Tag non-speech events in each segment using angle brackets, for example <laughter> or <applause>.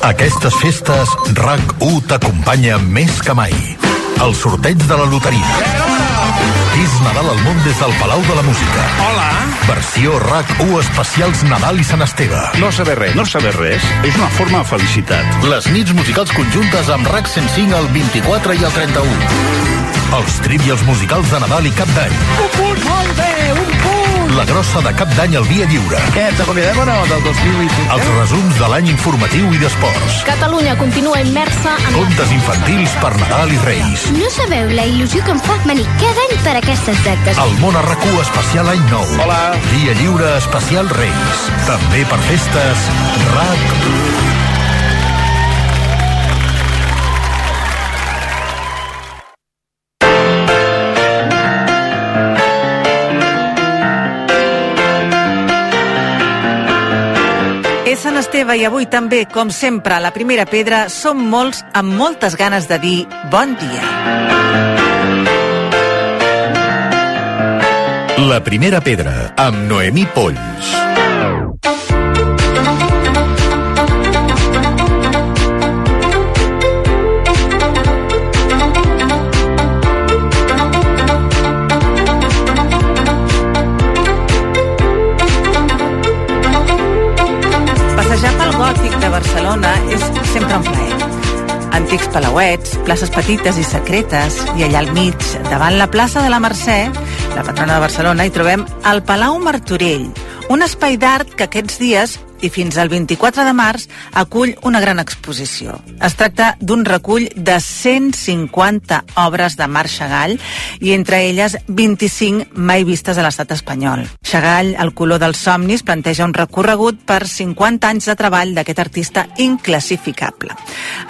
Aquestes festes, RAC1 t'acompanya més que mai. El sorteig de la loteria. Vis Nadal al món des del Palau de la Música. Hola. Versió RAC1 especials Nadal i Sant Esteve. No saber res, no saber res és una forma de felicitat. Les nits musicals conjuntes amb RAC 105 el 24 i el 31. Els trivials musicals de Nadal i Cap d'Any. Un punt, molt bé, un punt! La grossa de Cap d'Any al Via Lliure. Què, t'acomiadem o no, del 2020? Els resums de l'any informatiu i d'esports. Catalunya continua immersa en... Contes infantils per Nadal i Reis. No sabeu la il·lusió que em fa venir cada any per aquestes dates. El món arracú especial any nou. Hola. Dia lliure especial Reis. També per festes RAC Esteve i avui també, com sempre, a la primera pedra, som molts amb moltes ganes de dir bon dia. La primera pedra, amb Noemí Polls. Antics palauets, places petites i secretes, i allà al mig, davant la plaça de la Mercè, la patrona de Barcelona, hi trobem el Palau Martorell, un espai d'art que aquests dies i fins al 24 de març acull una gran exposició. Es tracta d'un recull de 150 obres de Marc Chagall i entre elles 25 mai vistes a l'estat espanyol. Chagall, el color dels somnis, planteja un recorregut per 50 anys de treball d'aquest artista inclassificable.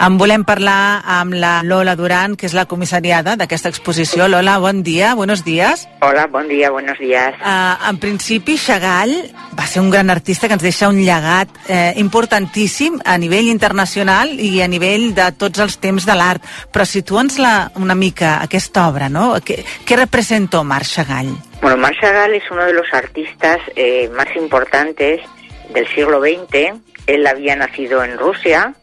En volem parlar amb la Lola Duran, que és la comissariada d'aquesta exposició. Lola, bon dia, buenos días. Hola, bon dia, buenos días. Uh, en principi, Chagall va ser un gran artista que ens deixa un llegat eh, importantíssim a nivell internacional i a nivell de tots els temps de l'art. Però situa'ns una mica aquesta obra, ¿no? ¿Qué, qué representó Marc Chagall? Bueno, Marc Chagall es uno de los artistas eh, más importantes del siglo XX. Él había nacido en Rusia,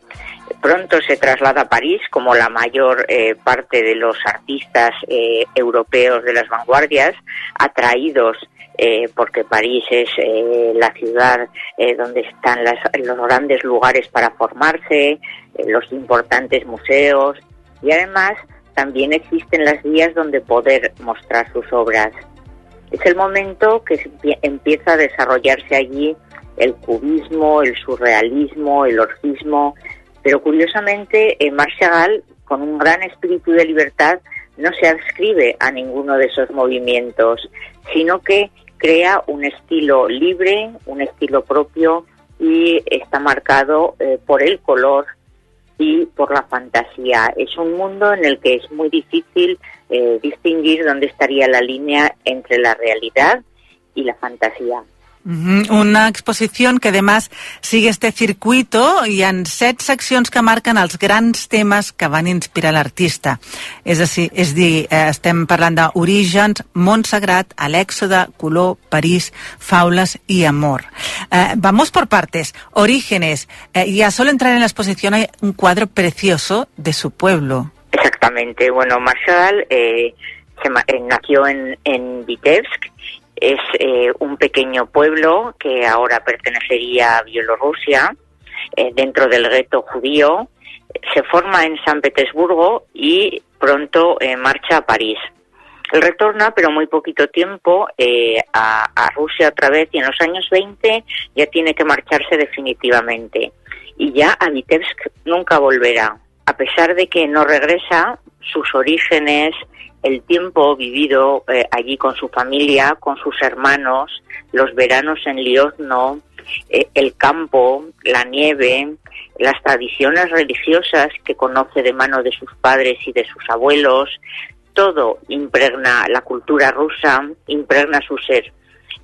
pronto se traslada a París como la mayor eh, parte de los artistas eh, europeos de las vanguardias, atraídos eh, porque París es eh, la ciudad eh, donde están las, los grandes lugares para formarse, los importantes museos y además también existen las vías donde poder mostrar sus obras. Es el momento que empieza a desarrollarse allí el cubismo, el surrealismo, el orfismo, pero curiosamente Marc Chagall, con un gran espíritu de libertad, no se adscribe a ninguno de esos movimientos, sino que crea un estilo libre, un estilo propio y está marcado eh, por el color y por la fantasía. Es un mundo en el que es muy difícil eh, distinguir dónde estaría la línea entre la realidad y la fantasía. Una exposició que, además, sigue este circuito i en set seccions que marquen els grans temes que van inspirar l'artista. És, a dir, és dir, eh, estem parlant d'orígens, a l'èxode, color, París, faules i amor. Eh, vamos por partes. Orígenes. Eh, ya solo entrar en la exposición hay un cuadro precioso de su pueblo. Exactamente. Bueno, Marshall eh, se eh, nació en, en Vitebsk. Es eh, un pequeño pueblo que ahora pertenecería a Bielorrusia, eh, dentro del gueto judío. Se forma en San Petersburgo y pronto eh, marcha a París. Él retorna, pero muy poquito tiempo, a, a Rusia otra vez y en los años 20 ya tiene que marcharse definitivamente. Y ya a Vitebsk nunca volverá. A pesar de que no regresa, sus orígenes, el tiempo vivido eh, allí con su familia, con sus hermanos, los veranos en Liozno, eh, el campo, la nieve, las tradiciones religiosas que conoce de mano de sus padres y de sus abuelos, todo impregna la cultura rusa, impregna su ser.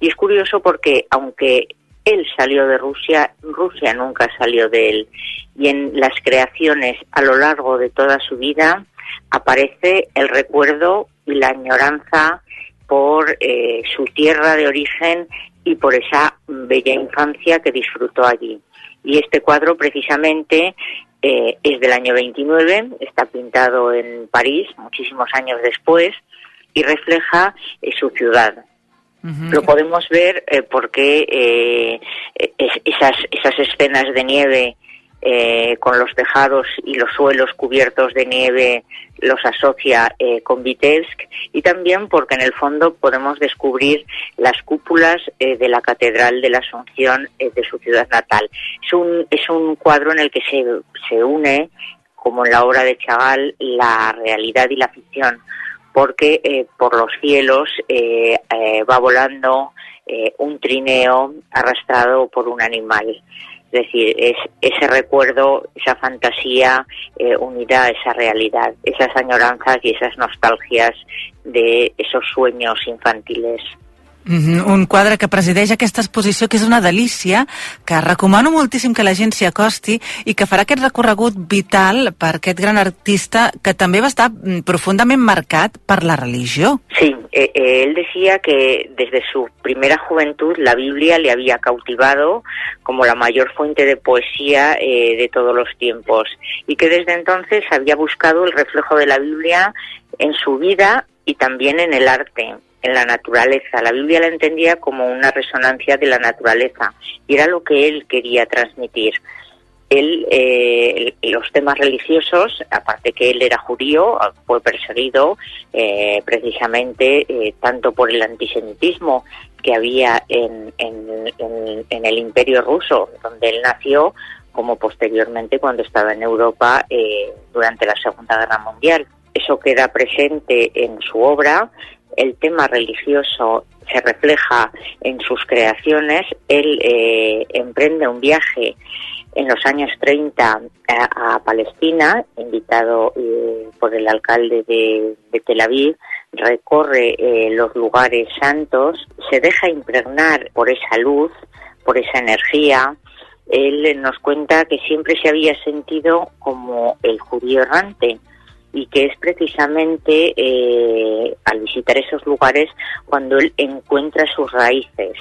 Y es curioso porque aunque él salió de Rusia, Rusia nunca salió de él. Y en las creaciones a lo largo de toda su vida aparece el recuerdo y la añoranza por eh, su tierra de origen y por esa bella infancia que disfrutó allí. Y este cuadro precisamente eh, es del año 29, está pintado en París muchísimos años después y refleja eh, su ciudad. Lo podemos ver eh, porque eh, es- esas, esas escenas de nieve eh, con los tejados y los suelos cubiertos de nieve los asocia eh, con Vitebsk y también porque en el fondo podemos descubrir las cúpulas eh, de la Catedral de la Asunción eh, de su ciudad natal. Es un, es un cuadro en el que se, se une, como en la obra de Chagall, la realidad y la ficción porque por los cielos va volando un trineo arrastrado por un animal. Es decir, es ese recuerdo, esa fantasía eh, unida a esa realidad, esas añoranzas y esas nostalgias de esos sueños infantiles. Mhm, Un quadre que presideix aquesta exposició que és una delícia, que recomano moltíssim que la gent s'hi acosti i que farà aquest recorregut vital per aquest gran artista que també va estar mm, profundament marcat per la religió. Sí, eh, eh, él decía que desde su primera juventud la Biblia le había cautivado como la mayor fuente de poesía eh, de todos los tiempos y que desde entonces había buscado el reflejo de la Biblia en su vida y también en el arte, en la naturaleza. La Biblia la entendía como una resonancia de la naturaleza y era lo que él quería transmitir él eh, los temas religiosos, aparte que él era judío, fue perseguido eh, precisamente eh, tanto por el antisemitismo que había en, en- el Imperio ruso, donde él nació, como posteriormente cuando estaba en Europa eh, durante la Segunda Guerra Mundial. Eso queda presente en su obra. El tema religioso se refleja en sus creaciones. Él eh, emprende un viaje en los años 30 a, a Palestina, invitado eh, por el alcalde de, de Tel Aviv, recorre eh, los lugares santos, se deja impregnar por esa luz, por esa energía. Él nos cuenta que siempre se había sentido como el judío errante y que es precisamente eh, al visitar esos lugares cuando él encuentra sus raíces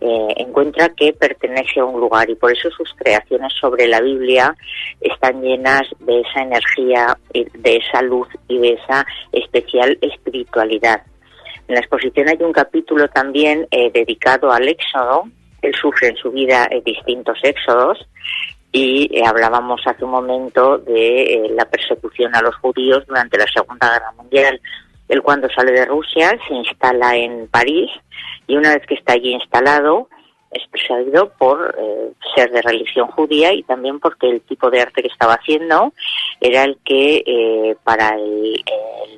eh, encuentra que pertenece a un lugar y por eso sus creaciones sobre la Biblia están llenas de esa energía, eh, de esa luz y de esa especial espiritualidad. En la exposición hay un capítulo también dedicado al éxodo. Él sufre en su vida distintos éxodos y eh, hablábamos hace un momento de eh, la persecución a los judíos durante la Segunda Guerra Mundial. Él cuando sale de Rusia se instala en París y una vez que está allí instalado es perseguido por eh, ser de religión judía y también porque el tipo de arte que estaba haciendo era el que para el-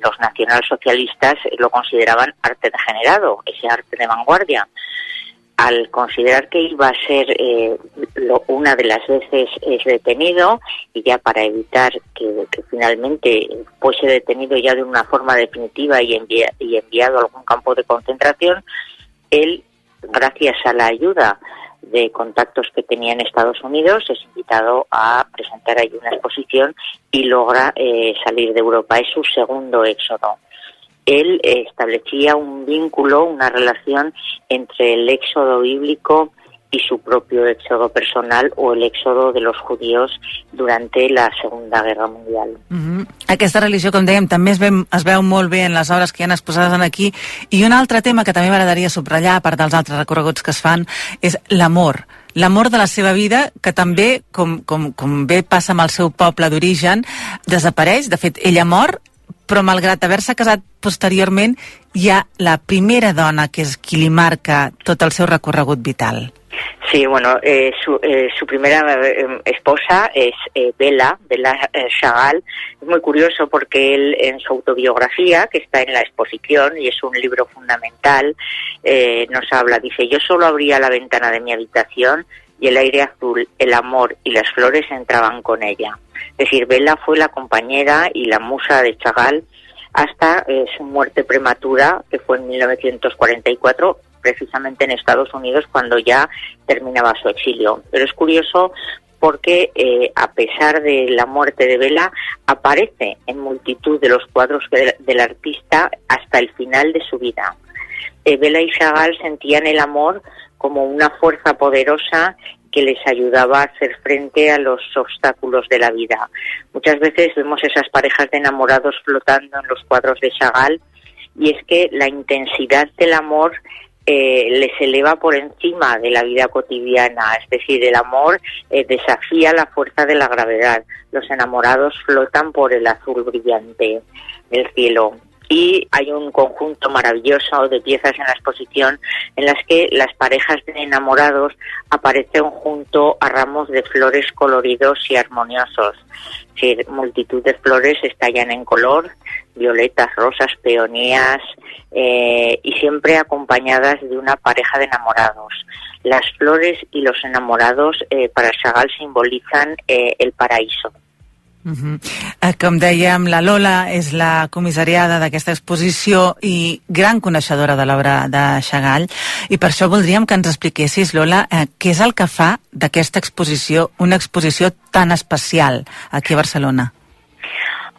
los nacionalsocialistas lo consideraban arte degenerado, ese arte de vanguardia al considerar que iba a ser eh, lo- una de las veces es detenido y ya para evitar que, finalmente fuese detenido ya de una forma definitiva y, y enviado a algún campo de concentración, él, gracias a la ayuda de contactos que tenía en Estados Unidos, es invitado a presentar ahí una exposición y logra eh, salir de Europa. Es su segundo éxodo él eh, establecía un vínculo, una relación entre el éxodo bíblico y su propio éxodo personal o el éxodo de los judíos durante la Segunda Guerra Mundial. Mm -hmm. Aquesta religió, com dèiem, també es, ve, es veu molt bé en les obres que hi han exposades aquí. I un altre tema que també m'agradaria subratllar, a part dels altres recorreguts que es fan, és l'amor. L'amor de la seva vida, que també, com, com, com bé passa amb el seu poble d'origen, desapareix. De fet, ella mor, però malgrat haver-se casat posteriorment, hi ha la primera dona que és qui li marca tot el seu recorregut vital. Sí, bueno, eh, su, eh, su primera eh, esposa es eh, Bella, Bella eh, Chagall. Es muy curioso porque él en su autobiografía, que está en la exposición y es un libro fundamental, eh, nos habla, dice, yo solo abría la ventana de mi habitación y el aire azul, el amor y las flores entraban con ella. Es decir, Bella fue la compañera y la musa de Chagall hasta eh, su muerte prematura, que fue en 1944, precisamente en Estados Unidos, cuando ya terminaba su exilio. Pero es curioso porque, eh, a pesar de la muerte de Vela, aparece en multitud de los cuadros de, del artista hasta el final de su vida. Eh, Vela y Chagall sentían el amor como una fuerza poderosa que les ayudaba a hacer frente a los obstáculos de la vida. Muchas veces vemos esas parejas de enamorados flotando en los cuadros de Chagall y es que la intensidad del amor eh, les eleva por encima de la vida cotidiana, es decir, el amor eh, desafía la fuerza de la gravedad. Los enamorados flotan por el azul brillante del cielo y hay un conjunto maravilloso de piezas en la exposición en las que las parejas de enamorados aparecen junto a ramos de flores coloridos y armoniosos. Decir, multitud de flores estallan en color, violetas, rosas, peonías, eh, y siempre acompañadas de una pareja de enamorados. Las flores y los enamorados eh, para Chagall simbolizan eh, el paraíso. Uh -huh. eh, com dèiem, la Lola és la comissariada d'aquesta exposició i gran coneixedora de l'obra de Chagall i per això voldríem que ens expliquessis, Lola, eh, què és el que fa d'aquesta exposició una exposició tan especial aquí a Barcelona?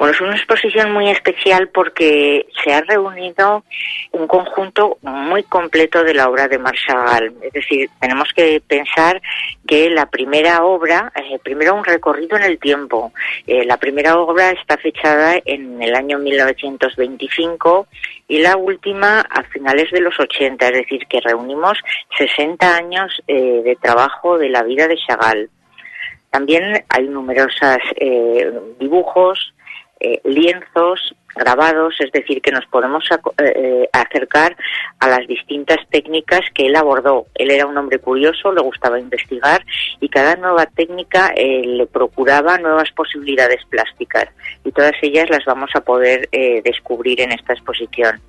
Bueno, es una exposición muy especial porque se ha reunido un conjunto muy completo de la obra de Marshall. Es decir, tenemos que pensar que la primera obra, eh, primero un recorrido en el tiempo. Eh, la primera obra está fechada en el año 1925 y la última a finales de los 80, es decir, que reunimos 60 años eh, de trabajo de la vida de Chagall. También hay numerosos eh, dibujos, eh, lienzos grabados, es decir, que nos podemos eh, acercar a las distintas técnicas que él abordó. Él era un hombre curioso, le gustaba investigar y cada nueva técnica eh, le procuraba nuevas posibilidades plásticas y todas ellas las vamos a poder eh, descubrir en esta exposición.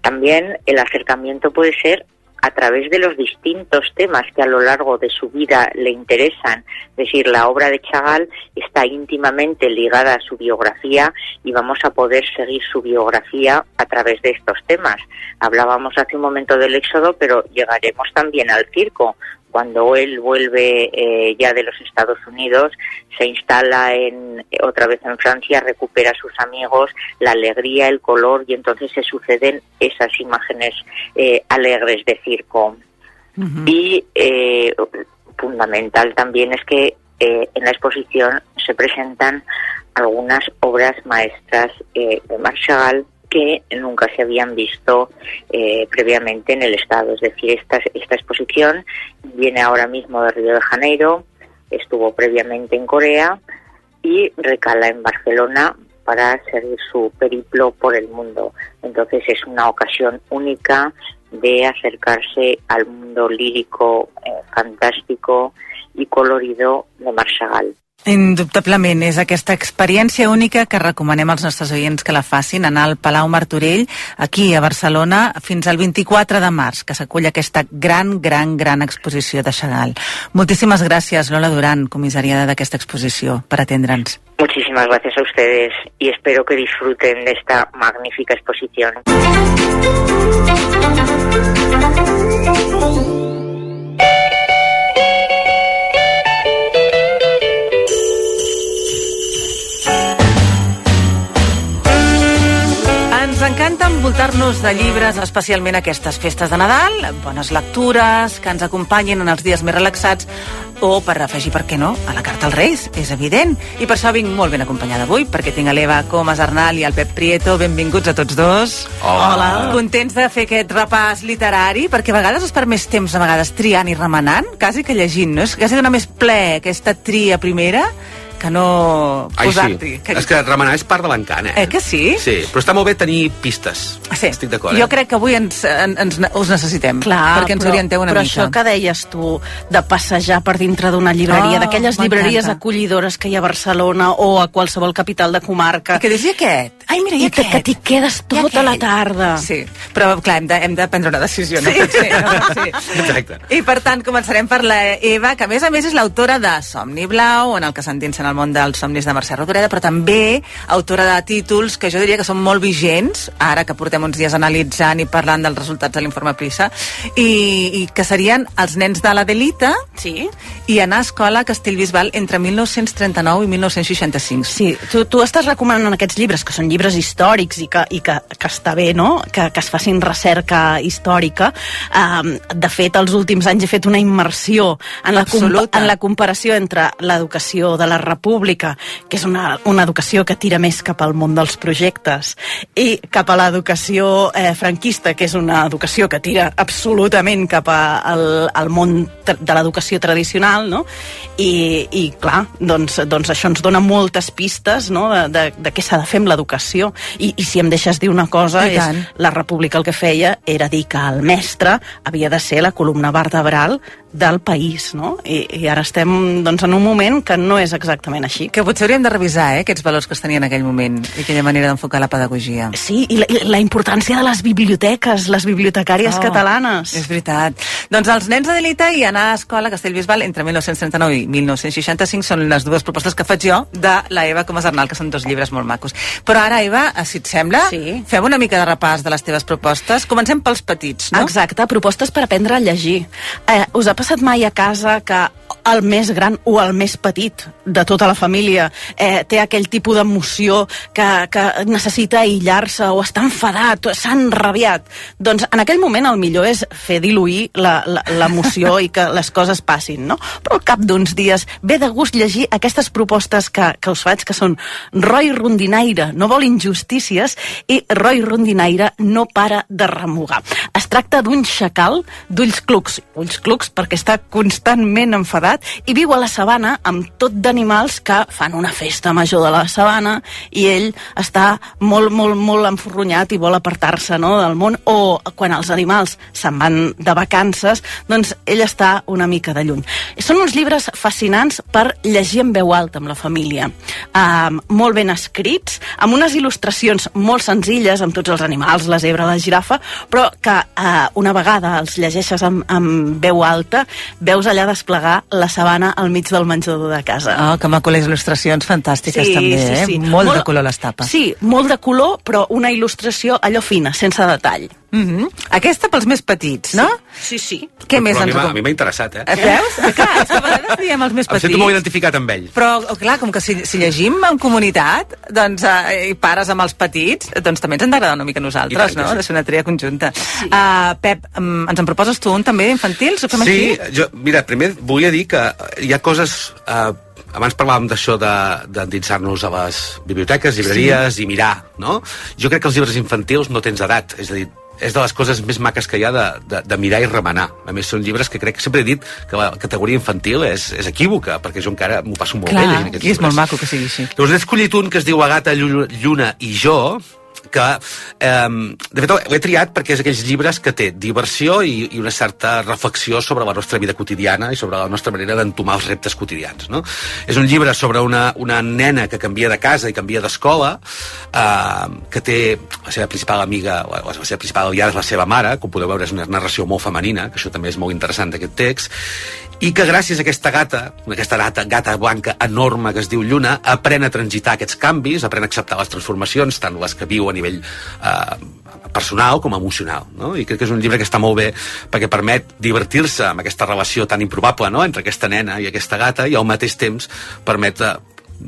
También el acercamiento puede ser a través de los distintos temas que a lo largo de su vida le interesan. Es decir, la obra de Chagall está íntimamente ligada a su biografía y vamos a poder seguir su biografía a través de estos temas. Hablábamos hace un momento del éxodo, pero llegaremos también al circo. Cuando él vuelve eh, ya de los Estados Unidos, se instala en, otra vez en Francia, recupera a sus amigos, la alegría, el color, y entonces se suceden esas imágenes eh, alegres de circo. Uh -huh. Y eh, fundamental también es que eh, en la exposición se presentan algunas obras maestras de Marshall que nunca se habían visto eh, previamente en el Estado. Es decir, esta, esta exposición viene ahora mismo de Río de Janeiro, estuvo previamente en Corea y recala en Barcelona para seguir su periplo por el mundo. Entonces es una ocasión única de acercarse al mundo lírico, eh, fantástico y colorido de Marshall. Indubtablement, és aquesta experiència única que recomanem als nostres oients que la facin, anar al Palau Martorell, aquí a Barcelona, fins al 24 de març, que s'acull aquesta gran, gran, gran exposició de Chagall. Moltíssimes gràcies, Lola Duran, comissariada d'aquesta exposició, per atendre'ns. Muchísimas gracias a ustedes y espero que disfruten de esta magnífica exposición. Encanta envoltar-nos de llibres, especialment aquestes festes de Nadal, bones lectures, que ens acompanyin en els dies més relaxats, o per afegir, per què no, a la carta als Reis, és evident. I per això vinc molt ben acompanyada avui, perquè tinc a l'Eva Comas Arnal i el Pep Prieto. Benvinguts a tots dos. Hola. Hola. Contents de fer aquest repàs literari, perquè a vegades es perd més temps, a vegades triant i remenant, quasi que llegint, no? És quasi donar més ple aquesta tria primera que no posar-t'hi. sí. És que remenar és part de l'encant, eh? Eh, que sí? Sí, però està molt bé tenir pistes. Sí. Estic d'acord, Jo eh? crec que avui ens, en, ens, us necessitem, Clar, perquè ens però, orienteu una però mica. això que deies tu, de passejar per dintre d'una llibreria, Oh, d'aquelles llibreries acollidores que hi ha a Barcelona o a qualsevol capital de comarca, Que dius, i aquest? Ai, mira, i, i te- aquest? que t'hi quedes I tota la tarda. Sí, però clar, hem de, hem de prendre una decisió, no pot ser. No ser. <laughs> Exacte. I per tant, començarem per la Eva, que a més a més és l'autora de Somni Blau, en el que s'endinsen al el món dels somnis de Mercè Rodoreda, però també autora de títols que jo diria que són molt vigents, ara que portem uns dies analitzant i parlant dels resultats de l'informe PISA, i, i que serien Els nens de l'Adelita sí. i anar a escola a Castellbisbal entre 1939 i 1965. Sí, tu, tu estàs recomanant aquests llibres, que són llibres històrics i que, i que, que està bé, no?, que, que es facin recerca històrica. Um, de fet, els últims anys he fet una immersió en la, en la comparació entre l'educació de la República, que és una, una educació que tira més cap al món dels projectes, i cap a l'educació eh, franquista, que és una educació que tira absolutament cap a, al, al món de l'educació tradicional, no? I, i clar, doncs, doncs això ens dona moltes pistes no? de, de, de què s'ha de fer amb l'educació. I, I si em deixes dir una cosa, I és tant. la República el que feia era dir que el mestre havia de ser la columna vertebral del país, no? I, i ara estem doncs, en un moment que no és exactament així. Que potser hauríem de revisar, eh, aquests valors que es tenien en aquell moment i aquella manera d'enfocar la pedagogia. Sí, i la, i la importància de les biblioteques, les bibliotecàries Oh, catalanes. És veritat. Doncs els nens d'Adelita i anar a escola a Castellbisbal entre 1939 i 1965 són les dues propostes que faig jo de la Eva Comas Arnal, que són dos llibres molt macos. Però ara, Eva, si et sembla, Sí. fem una mica de repàs de les teves propostes. Comencem pels petits, no? Exacte, propostes per aprendre a llegir. Eh, us ha passat mai a casa que el més gran o el més petit de tota la família eh, té aquell tipus d'emoció que, que necessita aïllar-se o està enfadat s'ha enrabiat? Doncs en aquell moment el millor és fer diluir l'emoció i que les coses passin, no? Però al cap d'uns dies ve de gust llegir aquestes propostes que, que us faig, que són Roy Rondinaire no vol injustícies i Roy Rondinaire no para de remugar. Es tracta d'un xacal d'ulls clucs, ulls clucs perquè està constantment enfadat i viu a la sabana amb tot d'animals que fan una festa major de la sabana i ell està molt, molt, molt enforronyat i vol apartar-se no, del món o quan els animals se'n van de vacances, doncs ell està una mica de lluny. Són uns llibres fascinants per llegir en veu alta amb la família. Um, molt ben escrits, amb unes il·lustracions molt senzilles, amb tots els animals, la zebra, la girafa, però que uh, una vegada els llegeixes amb, amb veu alta, veus allà desplegar la sabana al mig del menjador de casa. Oh, que maco les il·lustracions fantàstiques també, eh? Molt, de color les tapes. Sí, molt de color, però una il·lustració allò fina, sense detall. Mm -hmm. Aquesta pels més petits, no? Sí, sí. Què més Però a mi ens a mi m'ha interessat, eh? Eh, Veus? Eh, Clar, és que a vegades diem els més Em sento petits. molt identificat amb ell. Però, oh, clar, com que si, si llegim en comunitat doncs, eh, i pares amb els petits, doncs també ens han d'agradar una mica a I nosaltres, tant no? sí. De ser una tria conjunta. Sí. Uh, Pep, um, ens en proposes tu un també infantil? Sí, així? jo, mira, primer volia dir que hi ha coses... Eh, abans parlàvem d'això de- d'endinsar-nos a les biblioteques, llibreries sí. i mirar, no? Jo crec que els llibres infantils no tens edat, és a dir, és de les coses més maques que hi ha de, de, de mirar i remenar. A més, són llibres que crec que sempre he dit que la categoria infantil és, és equívoca, perquè jo encara m'ho passo molt bé Clar, llegint aquests i és molt llibres. maco que sigui així. Llavors n'he escollit un que es diu La gata, Llu- Lluna i jo, que, eh, de fet, ho he triat perquè és aquells llibres que té diversió i, i una certa reflexió sobre la nostra vida quotidiana i sobre la nostra manera d'entomar els reptes quotidians. No? És un llibre sobre una, una nena que canvia de casa i canvia d'escola, eh, que té la seva principal amiga, o la seva principal aliada és la seva mare, com podeu veure és una narració molt femenina, que això també és molt interessant d'aquest text, i que gràcies a aquesta gata, aquesta gata, gata blanca enorme que es diu Lluna, aprèn a transitar aquests canvis, aprèn a acceptar les transformacions, tant les que viu a nivell eh, personal com emocional. No? I crec que és un llibre que està molt bé perquè permet divertir-se amb aquesta relació tan improbable no? entre aquesta nena i aquesta gata i al mateix temps permet eh,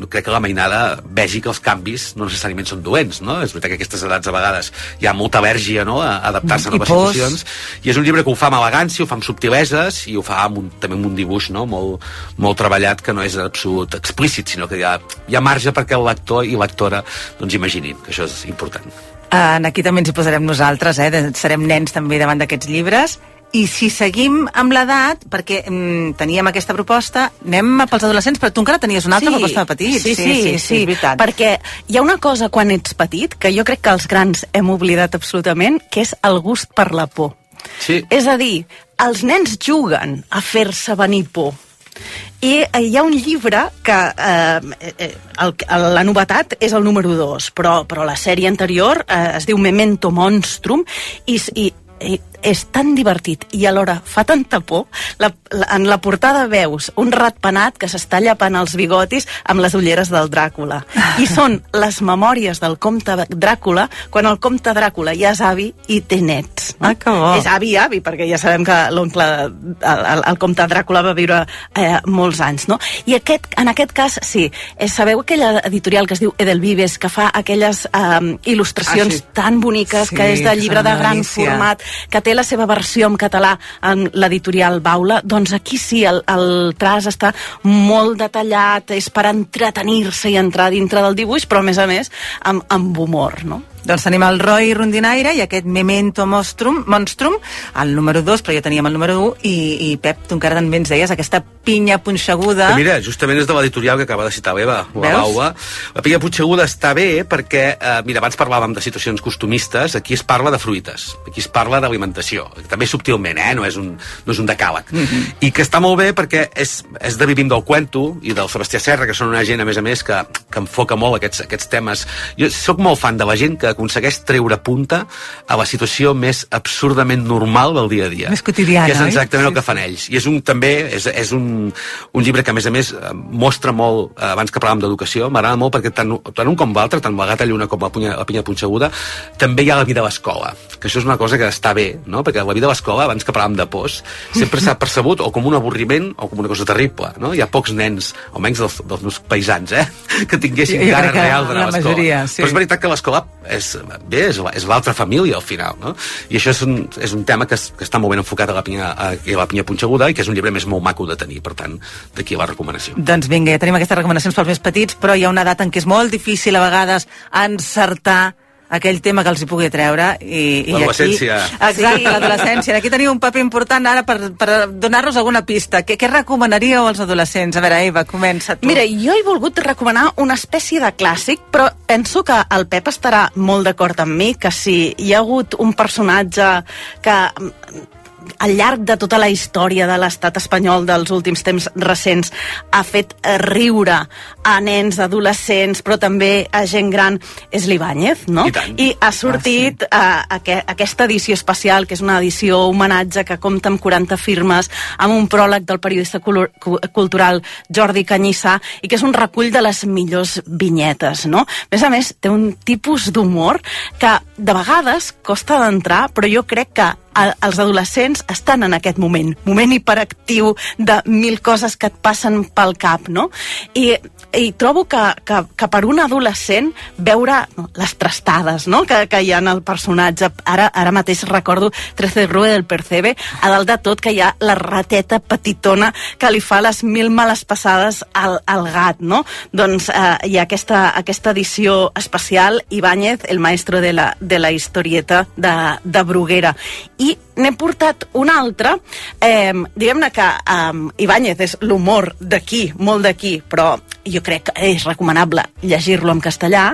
crec que la mainada vegi que els canvis no necessàriament són dolents, no? És veritat que aquestes edats a vegades hi ha molta al·lèrgia, no?, a adaptar-se a noves pors. situacions, i és un llibre que ho fa amb elegància, ho fa amb subtileses i ho fa amb un, també amb un dibuix no? molt, molt treballat que no és absolut explícit, sinó que hi ha, hi ha marge perquè el lector i lectora doncs, imaginin, que això és important. Uh, aquí també ens hi posarem nosaltres, eh? serem nens també davant d'aquests llibres. I si seguim amb l'edat, perquè mm, teníem aquesta proposta, anem pels adolescents, però tu encara tenies una altra proposta de petits. Sí, sí, sí, sí, és veritat. perquè hi ha una cosa quan ets petit que jo crec que els grans hem oblidat absolutament, que és el gust per la por. Sí. És a dir, els nens juguen a fer-se venir por. I eh, hi ha un llibre que eh, eh, el, el, la novetat és el número 2, però, però la sèrie anterior eh, es diu Memento Monstrum i, i, i és tan divertit i alhora fa tanta por. La, la, en la portada veus un ratpenat que s'està llapant els bigotis amb les ulleres del Dràcula. I <laughs> són les memòries del comte Dràcula quan el comte Dràcula ja és avi i té nets. No? Ah, que bo. És avi-avi, perquè ja sabem que l'oncle, el, el, el comte Dràcula va viure eh, molts anys, no? I aquest, en aquest cas, sí, eh, sabeu aquella editorial que es diu Edelvives, que fa aquelles eh, il·lustracions Ah, sí. tan boniques, Sí, que és de llibre de gran format, que té la seva versió en català en l'editorial Baula, doncs aquí sí, el, el traç està molt detallat, és per entretenir-se i entrar dintre del dibuix, però a més a més amb, amb humor, no? Doncs tenim el Roy Rondinaire i aquest Memento Monstrum, Monstrum el número 2, però ja teníem el número 1, i, i Pep, tu encara també ens deies aquesta pinya punxeguda. Que mira, justament és de l'editorial que acaba de citar l'Eva, la? Baua. La pinya punxeguda està bé perquè, eh, mira, abans parlàvem de situacions costumistes, aquí es parla de fruites, aquí es parla d'alimentació, també subtilment, eh? no, és un, no és un decàleg. I que està molt bé perquè és, és de Vivim del Cuento i del Sebastià Serra, que són una gent, a més a més, que, que enfoca molt aquests, aquests temes. Jo sóc molt fan de la gent que aconsegueix treure punta a la situació més absurdament normal del dia a dia. Més quotidiana, Que és oi? exactament Sí, el que fan ells. I és un, també, és, és un, un llibre que, a més a més, eh, mostra molt, eh, abans que parlàvem d'educació, m'agrada molt perquè tant, tant un com l'altre, tant la gata lluna com la, punya, la pinya punxeguda, també hi ha la vida a l'escola, que això és una cosa que està bé, no? perquè la vida a l'escola, abans que parlàvem de pors, sempre s'ha percebut o com un avorriment o com una cosa terrible. No? Hi ha pocs nens, almenys dels, dels meus paisans, eh? <laughs> que tinguessin crec que reals d'anar a l'escola. sí. Però és veritat que l'escola és, bé, és, és l'altra família al final, no? I això és un, és un tema que, es, que està molt ben enfocat a la, pinya, a, a la pinya punxeguda i que és un llibre més molt maco de tenir, per tant, d'aquí la recomanació. Doncs vinga, ja tenim aquestes recomanacions pels més petits, però hi ha una data en què és molt difícil a vegades encertar aquell tema que els hi pugui treure i, i L'adolescència. Aquí, exacte, l'adolescència. Aquí teniu un paper important ara per, per donar-nos alguna pista. Què, què recomanaríeu als adolescents? A veure, Eva, comença tu. Mira, jo he volgut recomanar una espècie de clàssic, però penso que el Pep estarà molt d'acord amb mi, que si hi ha hagut un personatge que al llarg de tota la història de l'estat espanyol dels últims temps recents ha fet riure a nens, adolescents, però també a gent gran, és l'Ibáñez, no? I tant. I ha sortit ah, sí. aqu aquesta edició especial, que és una edició homenatge que compta amb 40 firmes, amb un pròleg del periodista cultural Jordi Canyissà, i que és un recull de les millors vinyetes, no? A més a més, té un tipus d'humor que de vegades costa d'entrar, però jo crec que a- els adolescents estan en aquest moment, moment hiperactiu de mil coses que et passen pel cap, no? I, i trobo que, que, que per un adolescent veure no, les trastades no? que, que hi ha en el personatge, ara, ara mateix recordo Trece Rue del Percebe, a dalt de tot que hi ha la rateta petitona que li fa les mil males passades al, al gat, no? Doncs eh, hi ha aquesta, aquesta edició especial, Ibáñez, el maestro de la, de la historieta de, de Bruguera. I n'he portat una altra, eh, diguem-ne que eh, Ibáñez és l'humor d'aquí, molt d'aquí, però jo crec que és recomanable llegir-lo en castellà,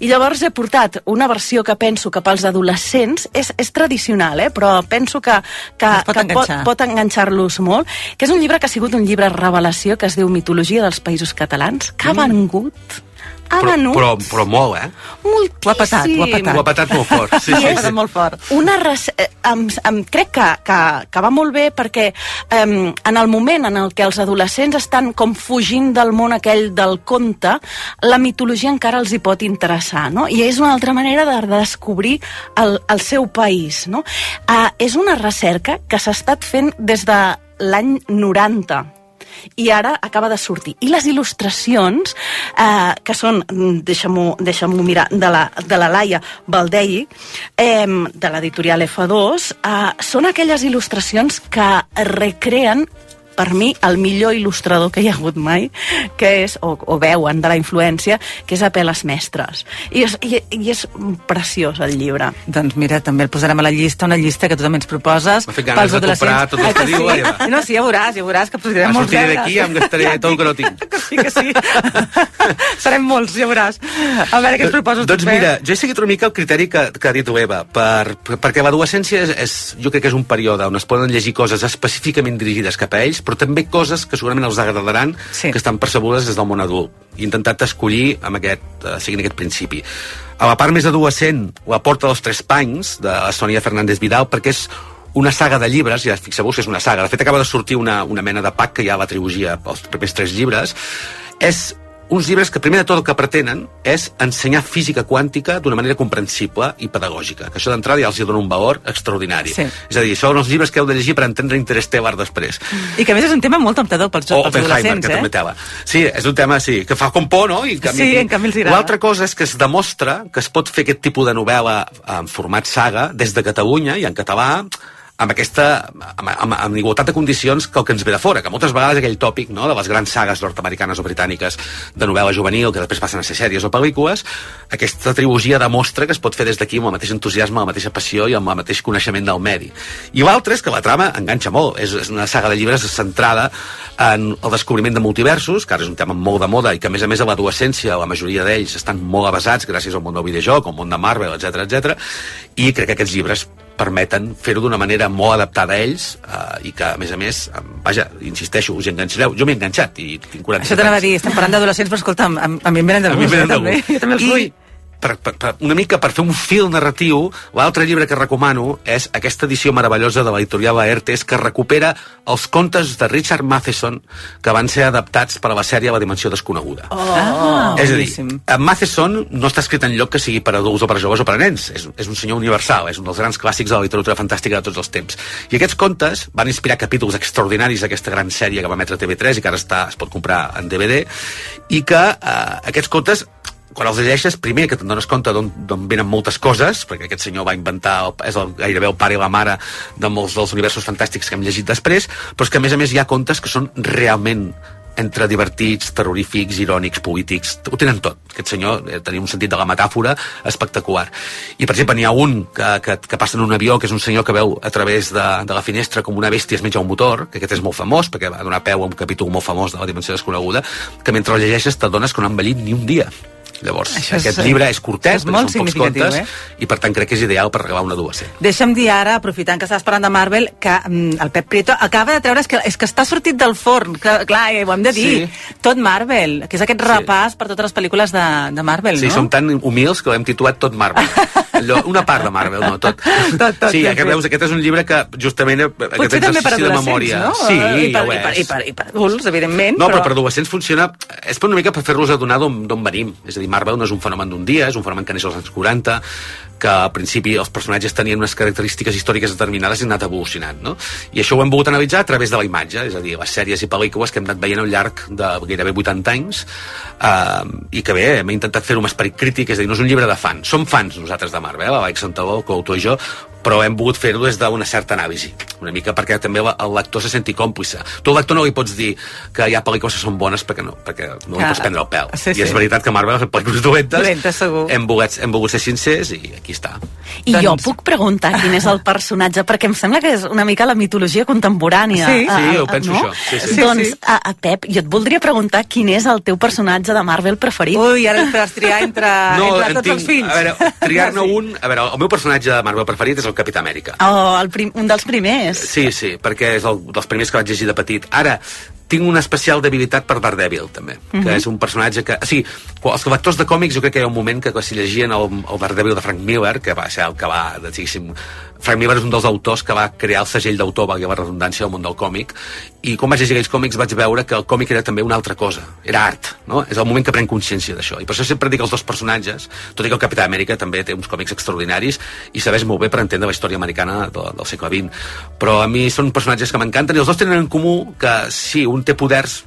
i llavors he portat una versió que penso que pels adolescents és, és tradicional, eh? però penso que, que, Es pot que enganxar. pot, pot enganxar-los molt, que és un llibre que ha sigut un llibre revelació que es diu Mitologia dels Països Catalans, que ha vengut, ha Però, venut però, però molt, eh? moltíssim. Ho ha patat, ho ha patat. Ho ha patat molt fort. Sí, <laughs> sí, és sí. molt fort. Una res... eh, em, em, crec que, que, que va molt bé perquè em, en el moment en el que els adolescents estan com fugint del món aquell del conte, la mitologia encara els hi pot interessar, no? I és una altra manera de descobrir el, el seu país, no? Uh, és una recerca que s'ha estat fent des de l'any 90 i ara acaba de sortir. I les il·lustracions, eh, que són, mm, deixa-m'ho deixa mirar, de la, de la Laia Valdei, eh, de l'editorial F2, eh, són aquelles il·lustracions que recreen per mi, el millor il·lustrador que hi ha hagut mai, que és, o, o veuen de la influència, que és Apeles Mestres. I és, i, i és preciós, el llibre. Doncs mira, també el posarem a la llista, una llista que tu també ens proposes. M'ha fet ganes pels de comprar tot el que Ah, diu, sí? Eva. No, sí, ja veuràs, ja veuràs que posarem Em molts sortiré deures. d'aquí i em gastaré tot el que no tinc. Que sí, que sí. <laughs> Serem molts, ja veuràs. A veure, què ens proposes tu, Doncs mira, jo he seguit una mica el criteri que, que ha dit l'Eva, per, per, perquè l'adolescència és, és, jo crec que és un període on es poden llegir coses específicament dirigides cap a ells, però també coses que segurament els agradaran, Sí. que estan percebudes des del món adult. I he intentat escollir amb aquest, eh, seguint aquest principi. A la part més adolescent, la porta dels tres panys, de la Sònia Fernández Vidal, perquè és una saga de llibres, ja fixeu-vos que és una saga, de fet acaba de sortir una, una mena de pack que hi ha a la trilogia pels primers tres llibres, és uns llibres que primer de tot el que pretenen és ensenyar física quàntica d'una manera comprensible i pedagògica, que això d'entrada ja els hi dona un valor extraordinari. Sí. És a dir, són els llibres que heu de llegir per entendre Interstellar després. I que a més és un tema molt temptador pels, O pels adolescents, que eh? també tela. Sí, és un tema, sí, que fa com por, no? I a Sí, en canvi els agrada. L'altra cosa és que es demostra que es pot fer aquest tipus de novel·la en format saga des de Catalunya i en català amb aquesta, amb, amb, amb igualtat de condicions que el que ens ve de fora, que moltes vegades aquell tòpic no, de les grans sagues nord-americanes o britàniques de novel·la juvenil que després passen a ser sèries o pel·lícules, aquesta trilogia demostra que es pot fer des d'aquí amb el mateix entusiasme, la mateixa passió i amb el mateix coneixement del medi. I l'altre és que la trama enganxa molt, és, és una saga de llibres centrada en el descobriment de multiversos, que ara és un tema molt de moda i que a més a més a l'adolescència la majoria d'ells estan molt avasats gràcies al món del videojoc, al món de Marvel, etc etc. i crec que aquests llibres permeten fer-ho d'una manera molt adaptada a ells eh, i que, a més a més, vaja, insisteixo, us enganxareu. Jo m'he enganxat i tinc 47 Això t'anava a dir, estem parlant d'adolescents, però escolta'm, a, a mi em venen de gust, eh, també. Jo també els I vull. Per, per, per, una mica per fer un fil narratiu, l'altre llibre que recomano és aquesta edició meravellosa de l'editorial Laertes que recupera els contes de Richard Matheson que van ser adaptats per a la sèrie La dimensió desconeguda. Ah, és a dir, boníssim. en Matheson no està escrit en lloc que sigui per adults o per joves o per nens. És, és un senyor universal, és un dels grans clàssics de la literatura fantàstica de tots els temps. I aquests contes van inspirar capítols extraordinaris d'aquesta gran sèrie que va emetre TV3 i que ara està, es pot comprar en DVD, i que eh, aquests contes quan els llegeixes, primer que te'n dones compte d'on venen moltes coses, perquè aquest senyor va inventar, és el, gairebé el pare i la mare de molts dels universos fantàstics que hem llegit després, però és que a més a més hi ha contes que són realment entre divertits, terrorífics, irònics, polítics, ho tenen tot. Aquest senyor eh, tenia un sentit de la metàfora espectacular. I, per exemple, n'hi ha un que, que, que passa en un avió, que és un senyor que veu a través de, de la finestra com una bèstia es menja un motor, que aquest és molt famós, perquè va donar peu a un capítol molt famós de la dimensió desconeguda, que mentre el llegeixes t'adones que no han envellit ni un dia. Llavors, Això és- aquest llibre és curtet, és molt són pocs contes, eh? i per tant crec que és ideal per regalar un adolescent. Deixa'm dir ara, aprofitant que estàs parlant de Marvel, que mm, el Pep Prieto acaba de treure, és que, és que està sortit del forn, clar, clar eh, ho hem de dir, Sí. tot Marvel, que és aquest Sí. repàs per totes les pel·lícules de, de Marvel, Sí, no? som tan humils que l'hem titulat tot Marvel. <laughs> Allò, una part de Marvel, no, tot. Tot, tot, sí, ben aquest, veus, aquest és un llibre que justament aquest Potser també per exercici de memòria. no? Sí, I per, ja i, per, i, per, I per adults, evidentment, No, però per adolescents funciona... És per una mica per fer-los adonar d'on d'on venim. És a dir, Marvel no és un fenomen d'un dia, és un fenomen que neix als anys 40, que al principi els personatges tenien unes característiques històriques determinades i han anat evolucionant, no? I això ho hem volgut analitzar a través de la imatge, és a dir, les sèries i pel·lícules que hem anat veient al llarg de gairebé 80 anys eh, i que bé, hem intentat fer-ho amb esperit crític, és a dir, no és un llibre de fans, som fans nosaltres de Marvel, l'Alex Santaló, coautor i jo, però hem volgut fer-ho des d'una certa anàlisi, una mica perquè també el lector se senti còmplice. Tu al lector no li pots dir que hi ha pel·lícules que són bones perquè no, perquè no li Clar. pots prendre el pèl. Sí, I és sí. veritat que Marvel ha fet pel·lícules dolentes, Dolentes, segur. hem volgut, hem volgut ser sincers i aquí està. I Doncs- jo puc preguntar quin és el personatge, perquè em sembla que és una mica la mitologia contemporània. Sí. Ah, Sí, ho ah, penso no? això. Sí, sí. Doncs, sí. A, a Pep, jo et voldria preguntar quin és el teu personatge de Marvel preferit. Ui, ara has triar entre, entre en tots els fills. A veure, triar-ne Sí. un... A veure, el meu personatge de Marvel preferit és el Capità Amèrica. Oh, el prim, un dels primers. Sí, sí, perquè és el, dels primers que vaig llegir de petit. Ara, tinc una especial debilitat per Daredevil, també, que Mhm. és un personatge que... O sigui, els lectors de còmics jo crec que hi ha un moment que quan si llegien el, el Daredevil de Frank Miller, que va ser el que va, diguéssim... Frank Miller és un dels autors que va crear el segell d'autor, valgui la redundància, al món del còmic, i quan vaig llegir aquells còmics vaig veure que el còmic era també una altra cosa, era art, no? És el moment que prenc consciència d'això. I per això sempre dic els dos personatges, tot i que el Capità Amèrica també té uns còmics extraordinaris i serveix molt bé per entendre la història americana del, del segle XX. Però a mi són personatges que m'encanten i els dos tenen en comú que sí, un té poders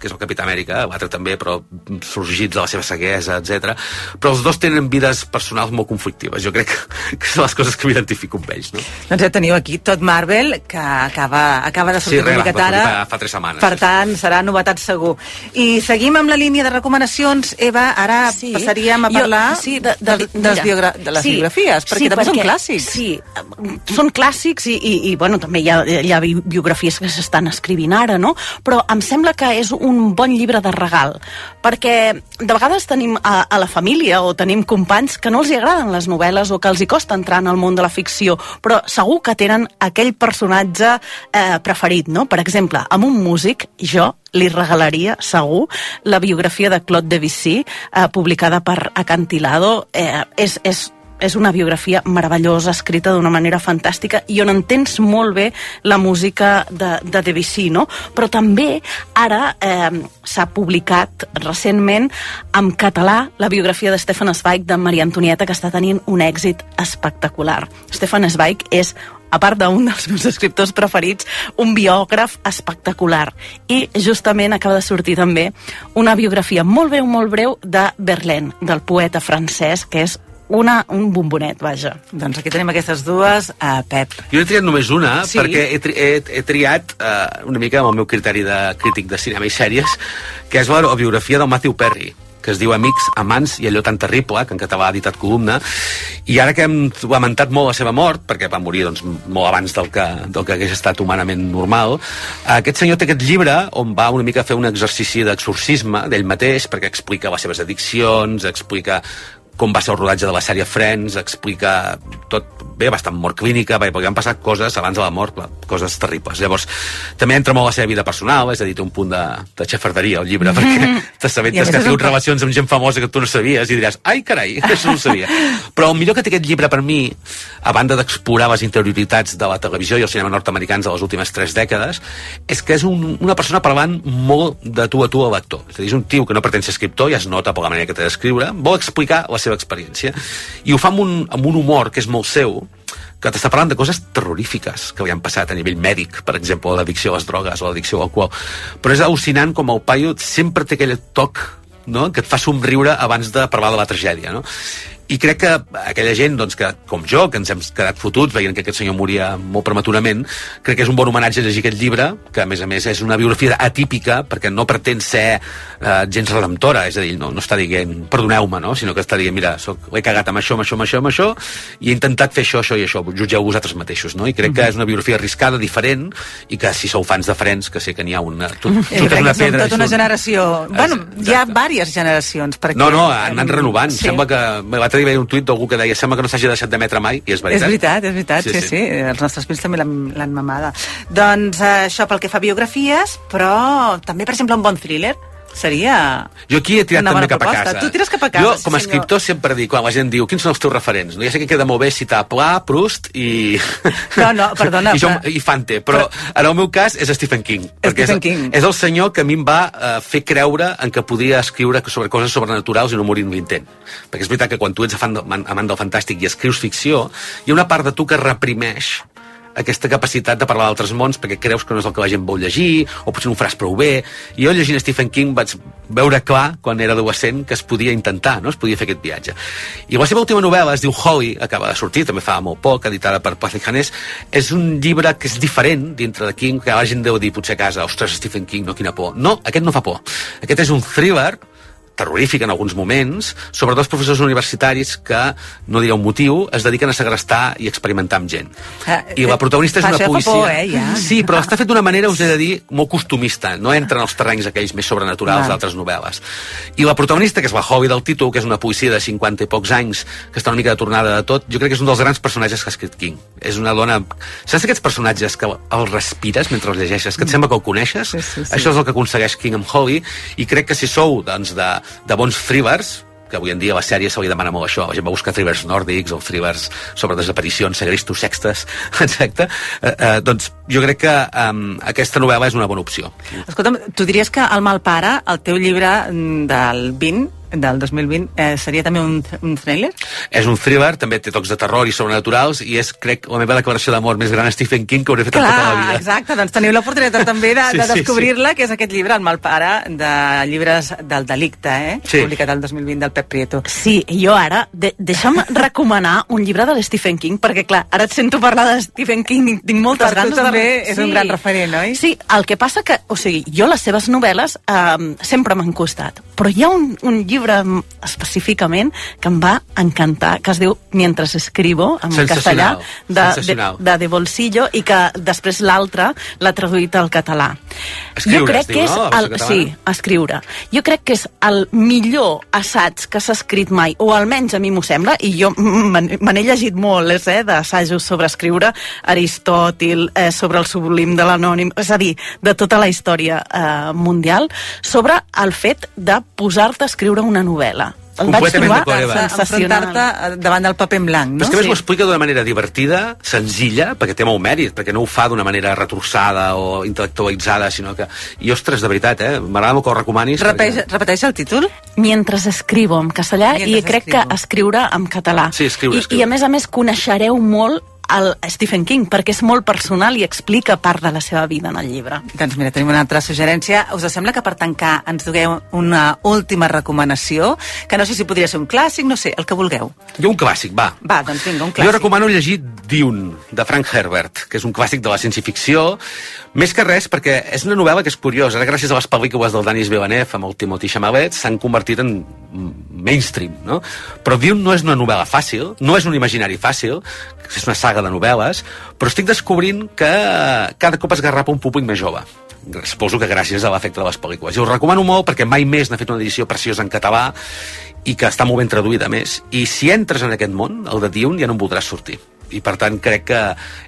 que és el Capità Amèrica, l'altre també, però sorgits de la seva ceguesa, etc. Però els dos tenen vides personals molt conflictives. Jo crec que, que són les coses que m'identifico amb ells, no? Doncs ja teniu aquí tot Marvel, que acaba, acaba de sortir Sí, una miqueta ara. fa- fa tres setmanes, Per sí, sí. tant, serà novetat segur. I seguim amb la línia de recomanacions. Eva, ara Sí. passaríem a Jo- parlar sí, de, de, de, mira, biogra de les sí, biografies, perquè sí, també són perquè- clàssics. Sí, són clàssics i, i, i bueno, també hi ha, hi ha bi- biografies que s'estan escrivint ara, no? Però em sembla que és un bon llibre de regal, perquè de vegades tenim a, a la família o tenim companys que no els hi agraden les novel·les o que els hi costa entrar en el món de la ficció, però segur que tenen aquell personatge eh, preferit, no? Per exemple, amb un músic, jo li regalaria, segur, la biografia de Claude Debussy, eh, publicada per Acantilado. Eh, és, és és una biografia meravellosa, escrita d'una manera fantàstica i on entens molt bé la música de, de Debussy, no? Però també ara eh, s'ha publicat recentment en català la biografia de Stefan Zweig de Maria Antonieta que està tenint un èxit espectacular. Stefan Zweig és a part d'un dels meus escriptors preferits, un biògraf espectacular. I justament acaba de sortir també una biografia molt breu, molt breu de Verlaine, del poeta francès, que és una, un bombonet, vaja. Doncs aquí tenim aquestes dues, uh, Pep. Jo he triat només una, sí. perquè he, tri he, he triat uh, una mica amb el meu criteri de crític de cinema i sèries, que és la biografia del Matthew Perry que es diu Amics, Amants i allò tan terrible, que en català ha editat columna, i ara que hem lamentat molt la seva mort, perquè va morir doncs, molt abans del que, del que hagués estat humanament normal, aquest senyor té aquest llibre on va una mica fer un exercici d'exorcisme d'ell mateix, perquè explica les seves addiccions, explica com va ser el rodatge de la sèrie Friends, explica tot bé, bastant mort clínica, bé, perquè han passat coses abans de la mort, clar, coses terribles. Llavors, també entra molt la seva vida personal, és a dir, té un punt de, de xafarderia al llibre, perquè I a <laughs> t'assabentes més que ha un tingut relacions amb gent famosa que tu no sabies i diràs, ai, carai, <laughs> això no ho sabia. Però el millor que té aquest llibre per mi, a banda d'explorar les interioritats de la televisió i el cinema nord-americans de les últimes tres dècades, és que és un, una persona parlant molt de tu a tu al lector. És a dir, és un tio que no pretén ser escriptor, ja es nota per la manera que té d'escriure, vol explicar la seva experiència. I ho fa amb un, amb un humor que és molt seu, que t'està parlant de coses terrorífiques que li han passat a nivell mèdic, per exemple, l'addicció a les drogues l'addicció a l'alcohol. Però és al·lucinant com el paio sempre té aquell toc no? que et fa somriure abans de parlar de la tragèdia. No? I crec que aquella gent, doncs, que, com jo, que ens hem quedat fotuts veient que aquest senyor moria molt prematurament, crec que és un bon homenatge llegir aquest llibre, que a més a més és una biografia atípica, perquè no pretén ser eh, gens redemptora, és a dir, no, no està dient perdoneu-me, no? sinó que està dient, mira, soc, he cagat amb això, amb això, amb això, amb això, i he intentat fer això, això i això, jutgeu vosaltres mateixos, no? I crec que és una biografia arriscada, diferent, i que si sou fans de Friends, que sé que n'hi ha una... Tu, crec una pedra tota una generació... Bueno, hi ha diverses generacions. Perquè, no, no, han anat renovant. Sí. Sembla que... L'altre dia veia un tuit d'algú que deia sembla que no s'hagi deixat d'emetre mai, i és És veritat. veritat, és veritat, sí, sí. sí. Els nostres fills també l'han l'han mamada. Doncs eh, això pel que fa a biografies, però també, per exemple, un bon thriller seria... Jo aquí he tirat també cap a proposta. casa. Tu tires cap a casa, Jo, sí, com a senyor. escriptor, sempre dic, quan la gent diu quins són els teus referents, no? ja sé que queda molt bé citar Pla, Proust i... No, no, <laughs> perdona, I, jo, però- i Fante, però, en el meu cas és Stephen King. perquè Stephen és, King. És el senyor que a mi em va eh, fer creure en que podia escriure sobre coses sobrenaturals i no morir en l'intent. Perquè és veritat que quan tu ets del- amant del fantàstic i escrius ficció, hi ha una part de tu que reprimeix aquesta capacitat de parlar d'altres mons perquè creus que no és el que la gent vol llegir o potser no ho faràs prou bé. I jo llegint Stephen King vaig veure clar quan era adolescent que es podia intentar no? es podia fer aquest viatge. I la seva última novel·la es diu Holly acaba de sortir, també fa molt poc editada per Paz Hanés és un llibre que és diferent dintre de King que la gent deu dir potser a casa ostres Stephen King, no, quina por. No, aquest no fa por, aquest és un thriller terrorífic en alguns moments, sobre dos professors universitaris que, no diré un motiu, es dediquen a segrestar i experimentar amb gent. Ah, I la protagonista és una policia... por, eh, ja. Sí, però està fet d'una manera, us he de dir, molt costumista. No entra en els terrenys aquells més sobrenaturals d'altres novel·les. I la protagonista, que és la hobby del títol, que és una policia de 50 i pocs anys, que està una mica de tornada de tot, jo crec que és un dels grans personatges que ha escrit King. És una dona... Saps aquests personatges que el respires mentre els llegeixes, que et sembla que el coneixes? Sí, sí, sí. Això és el que aconsegueix King amb Holly, i crec que si sou doncs, de, de bons thrillers, que avui en dia a la sèrie se li demana molt això, la gent va buscar thrillers nòrdics o thrillers sobre desaparicions, segrestos, sextes, <laughs> exacte, eh, eh, doncs jo crec que eh, aquesta novel·la és una bona opció. Escolta'm, tu diries que El mal pare, el teu llibre mm, del 20, del 2020, eh, seria també un, un thriller? És un thriller, també té tocs de terror i sobrenaturals, i és, crec, la meva declaració d'amor més gran a Stephen King que hauré fet en tota la vida. exacte, doncs teniu l'oportunitat també de, <laughs> Sí, de sí, descobrir-la, que és aquest llibre, El mal pare, de llibres del delicte, eh? Sí. publicat el 2020 del Pep Prieto. Sí, jo ara, de, deixa'm <laughs> recomanar un llibre de l'Stephen King, perquè clar, ara et sento parlar de Stephen King i tinc moltes Per tu ganes també de... és un gran referent, oi? Sí, el que passa que, o sigui, jo les seves novel·les eh, sempre m'han costat, però hi ha un, un llibre mm, específicament que em va encantar, que es diu Mientras escribo, en castellà, de, de, de, de Bolsillo, i que després l'altre l'ha traduït al català. Escriure, jo crec es diu, que és no? El, sí, escriure. Jo crec que és el millor assaig que s'ha escrit mai, o almenys a mi m'ho sembla, i jo me n'he llegit molts, eh, d'assajos sobre escriure, Aristòtil, eh, sobre el sublim de l'anònim, és a dir, de tota la història eh, mundial, sobre el fet de posar-te a escriure una novel·la. el vaig Completament trobar d'acord, Eva. sensacional. Enfrontar-te davant del paper en blanc, Però no? és que a més Sí. ho explica d'una manera divertida, senzilla, perquè té molt mèrit, perquè no ho fa d'una manera retorçada o intel·lectualitzada, sinó que... I, ostres, de veritat, eh? M'agrada molt que ho recomanis. Repeteix, repeteix el títol? Mientras escribo en castellà Mientras i crec escribo. que escriure en català. Sí, escriure, I, escriure. I a més a més coneixereu molt el Stephen King, perquè és molt personal i explica part de la seva vida en el llibre. Doncs mira, tenim una altra suggerència. Us sembla que per tancar ens dugueu una última recomanació, que no sé si podria ser un clàssic, no sé, el que vulgueu. Jo un clàssic, va. Va, doncs vinga, un clàssic. Jo recomano llegir Dune, de Frank Herbert, que és un clàssic de la ciència-ficció, més que res perquè és una novel·la que és curiosa. Ara, gràcies a les pel·lícules del Denis Villeneuve amb el Timothy Chalamet, s'han convertit en mainstream, no? Però Dune no és una novel·la fàcil, no és un imaginari fàcil, és una saga de novel·les, però estic descobrint que cada cop es garrapa un públic més jove suposo que gràcies a l'efecte de les pel·lícules. I us recomano molt perquè mai més n'ha fet una edició preciosa en català i que està molt ben traduïda, més. I si entres en aquest món, el de Dune, ja no en voldràs sortir. I, per tant, crec que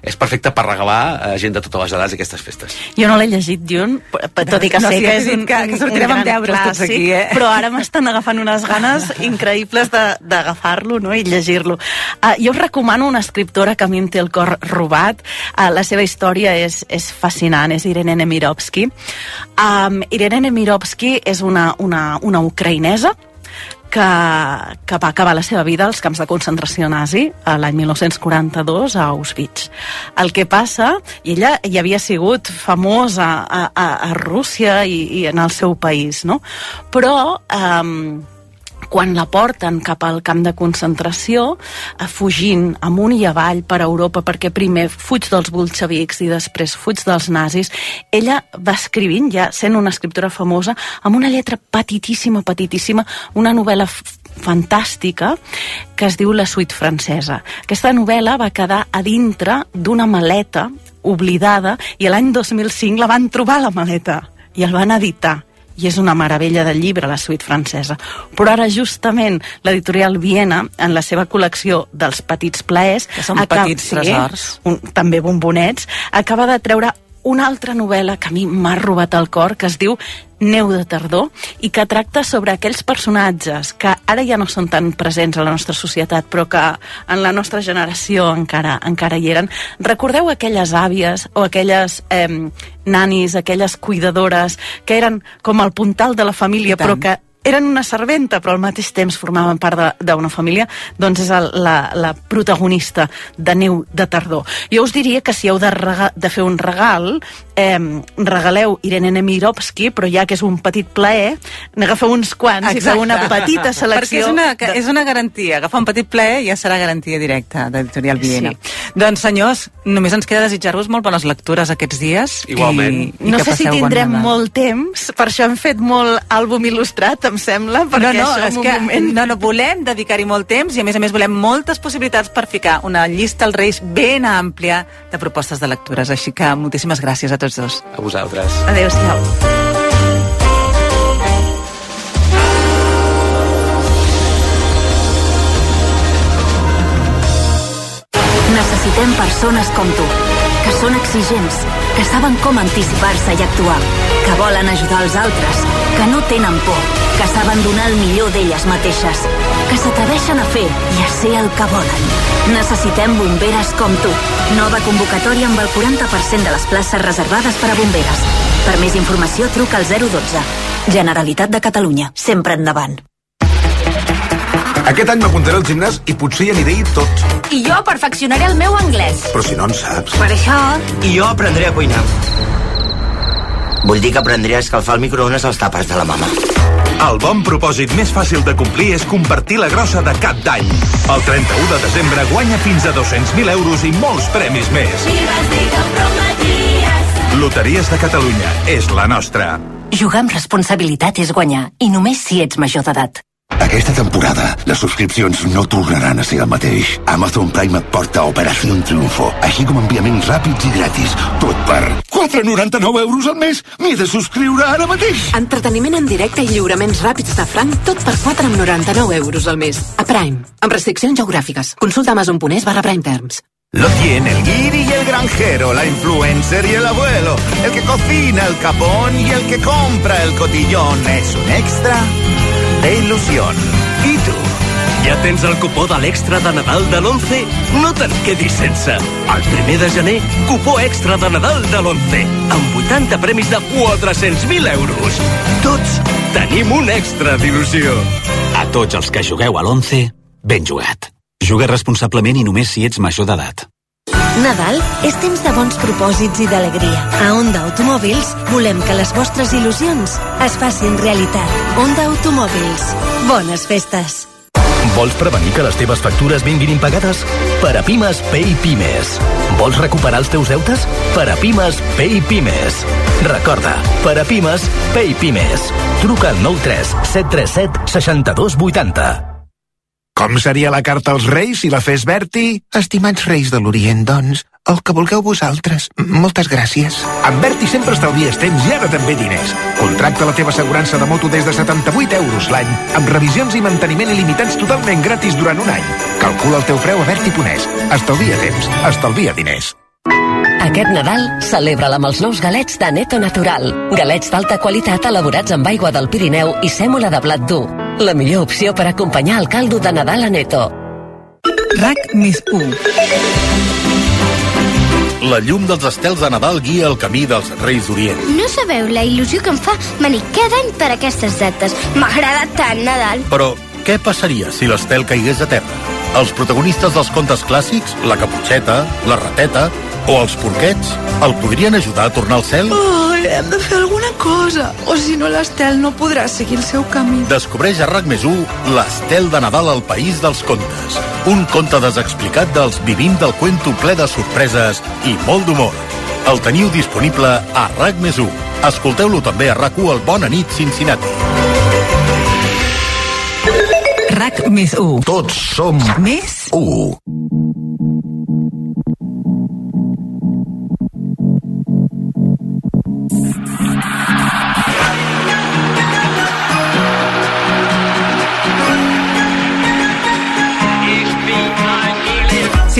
és perfecte per regalar a gent de totes les edats aquestes festes. Jo no l'he llegit, Dune, p- tot i que No, sé sí, que és un, que- que un- sortirem un amb gran deures tots clàssic, aquí, eh? Però ara m'estan agafant unes ganes <laughs> increïbles de- d'agafar-lo no? i llegir-lo. Uh, jo us recomano una escriptora que a mi em té el cor robat. Uh, la seva història és, és fascinant, és Irene Nemirovsky. Um, Irene Nemirovsky és una, una, una ucraïnesa que, que va acabar la seva vida als camps de concentració nazi l'any 1942 a Auschwitz. El que passa, i ella ja havia sigut famosa a, a, a Rússia i, i en el seu país, no? Però... Um, quan la porten cap al camp de concentració, eh, fugint amunt i avall per Europa, perquè primer fuig dels bolxevics i després fuig dels nazis, ella va escrivint, ja sent una escriptora famosa, amb una lletra petitíssima, petitíssima, una novel·la fantàstica que es diu La suite francesa. Aquesta novel·la va quedar a dintre d'una maleta oblidada i l'any 2005 la van trobar la maleta i el van editar i és una meravella de llibre, la suite francesa. Però ara, justament, l'editorial Viena, en la seva col·lecció dels petits plaers... Que són petits tresors. Un, també bombonets, acaba de treure una altra novel·la que a mi m'ha robat el cor, que es diu Neu de tardor, i que tracta sobre aquells personatges que ara ja no són tan presents a la nostra societat, però que en la nostra generació encara encara hi eren. Recordeu aquelles àvies o aquelles eh, nanis, aquelles cuidadores que eren com el puntal de la família, però que eren una serventa, però al mateix temps formaven part de- d'una família, doncs és el, la, la protagonista de Neu de Tardor. Jo us diria que si heu de, rega, de fer un regal, eh, regaleu Irene Nemirovsky, però ja que és un petit plaer, n'agafeu uns quants i feu una petita Perquè selecció. és una, de- és una garantia. Agafar un petit plaer ja serà garantia directa d'Editorial Viena. Sí. Doncs, senyors, només ens queda desitjar-vos molt bones lectures aquests dies. Igualment. I, i no sé si tindrem molt temps, per això hem fet molt àlbum il·lustrat, em sembla, No, perquè no, això és un que moment... no, no, volem dedicar-hi molt temps i a més a més volem moltes possibilitats per ficar una llista als Reis ben àmplia de propostes de lectures. Així que moltíssimes gràcies a tots dos. A vosaltres. Adéu-siau. Necessitem persones com tu, que són exigents, que saben com anticipar-se i actuar, que volen ajudar els altres, que no tenen por, que saben donar el millor d'elles mateixes, que s'atreveixen a fer i a ser el que volen. Necessitem bomberes com tu. Nova convocatòria amb el 40% de les places reservades per a bomberes. Per més informació, truca al 012. Generalitat de Catalunya. Sempre endavant. Aquest any m'apuntaré al gimnàs i potser hi aniré tot. I jo perfeccionaré el meu anglès. Però si no en saps... Per això... I jo aprendré a cuinar. Vull dir que aprendré a escalfar el microones als tapes de la mama. El bon propòsit més fàcil de complir és compartir la grossa de cap d'any. El 31 de desembre guanya fins a 200.000 euros i molts premis més. Loteries de Catalunya és la nostra. Jugar amb responsabilitat és guanyar, i només si ets major d'edat. Aquesta temporada, les subscripcions no tornaran a ser el mateix. Amazon Prime et porta Operació Triunfo, així com enviaments ràpids i gratis. Tot per 4,99 euros al mes. M'he de subscriure ara mateix. Entreteniment en directe i lliuraments ràpids de franc, tot per 4,99 euros al mes. A Prime, amb restriccions geogràfiques. Consulta amazon.es barra Prime Terms. Lo tiene el guiri y el granjero, la influencer y el abuelo, el que cocina el capón y el que compra el cotillón. Es un extra de ilusión. I tu? Ja tens el cupó de l'extra de Nadal de l'11? No te'n quedis sense. El primer de gener, cupó extra de Nadal de l'11, amb 80 premis de 400.000 euros. Tots tenim un extra d'il·lusió. A tots els que jugueu a l'11, ben jugat. Juga responsablement i només si ets major d'edat. Nadal és temps de bons propòsits i d'alegria. A Onda Automòbils volem que les vostres il·lusions es facin realitat. Onda Automòbils. Bones festes. Vols prevenir que les teves factures vinguin impagades? Per a Pimes, Pay Pimes. Vols recuperar els teus deutes? Per a Pimes, Pay Pimes. Recorda, per a Pimes, Pay Pimes. Truca al 93 737 62 80. Com seria la carta als Reis si la fes Berti? Estimats Reis de l'Orient, doncs, el que vulgueu vosaltres. Moltes gràcies. Amb Berti sempre estalvies temps i ara també diners. Contracta la teva assegurança de moto des de 78 euros l'any, amb revisions i manteniment il·limitats totalment gratis durant un any. Calcula el teu preu a Berti.es. Estalvia temps, estalvia diners. Aquest Nadal, celebra-la amb els nous galets de Neto Natural. Galets d'alta qualitat elaborats amb aigua del Pirineu i sèmola de blat dur. La millor opció per acompanyar el caldo de Nadal a Neto. RAC més 1. La llum dels estels de Nadal guia el camí dels Reis d'Orient. No sabeu la il·lusió que em fa venir cada any per aquestes dates. M'agrada tant Nadal. Però què passaria si l'estel caigués a terra? Els protagonistes dels contes clàssics, la caputxeta, la rateta o els porquets, el podrien ajudar a tornar al cel? Ai, hem de fer alguna cosa, o si no l'Estel no podrà seguir el seu camí. Descobreix a RAC més 1 l'Estel de Nadal al País dels Contes. Un conte desexplicat dels vivint del cuento ple de sorpreses i molt d'humor. El teniu disponible a RAC més 1. Escolteu-lo també a RAC1 al Bona nit Cincinnati. RAC més 1. Tots som més 1.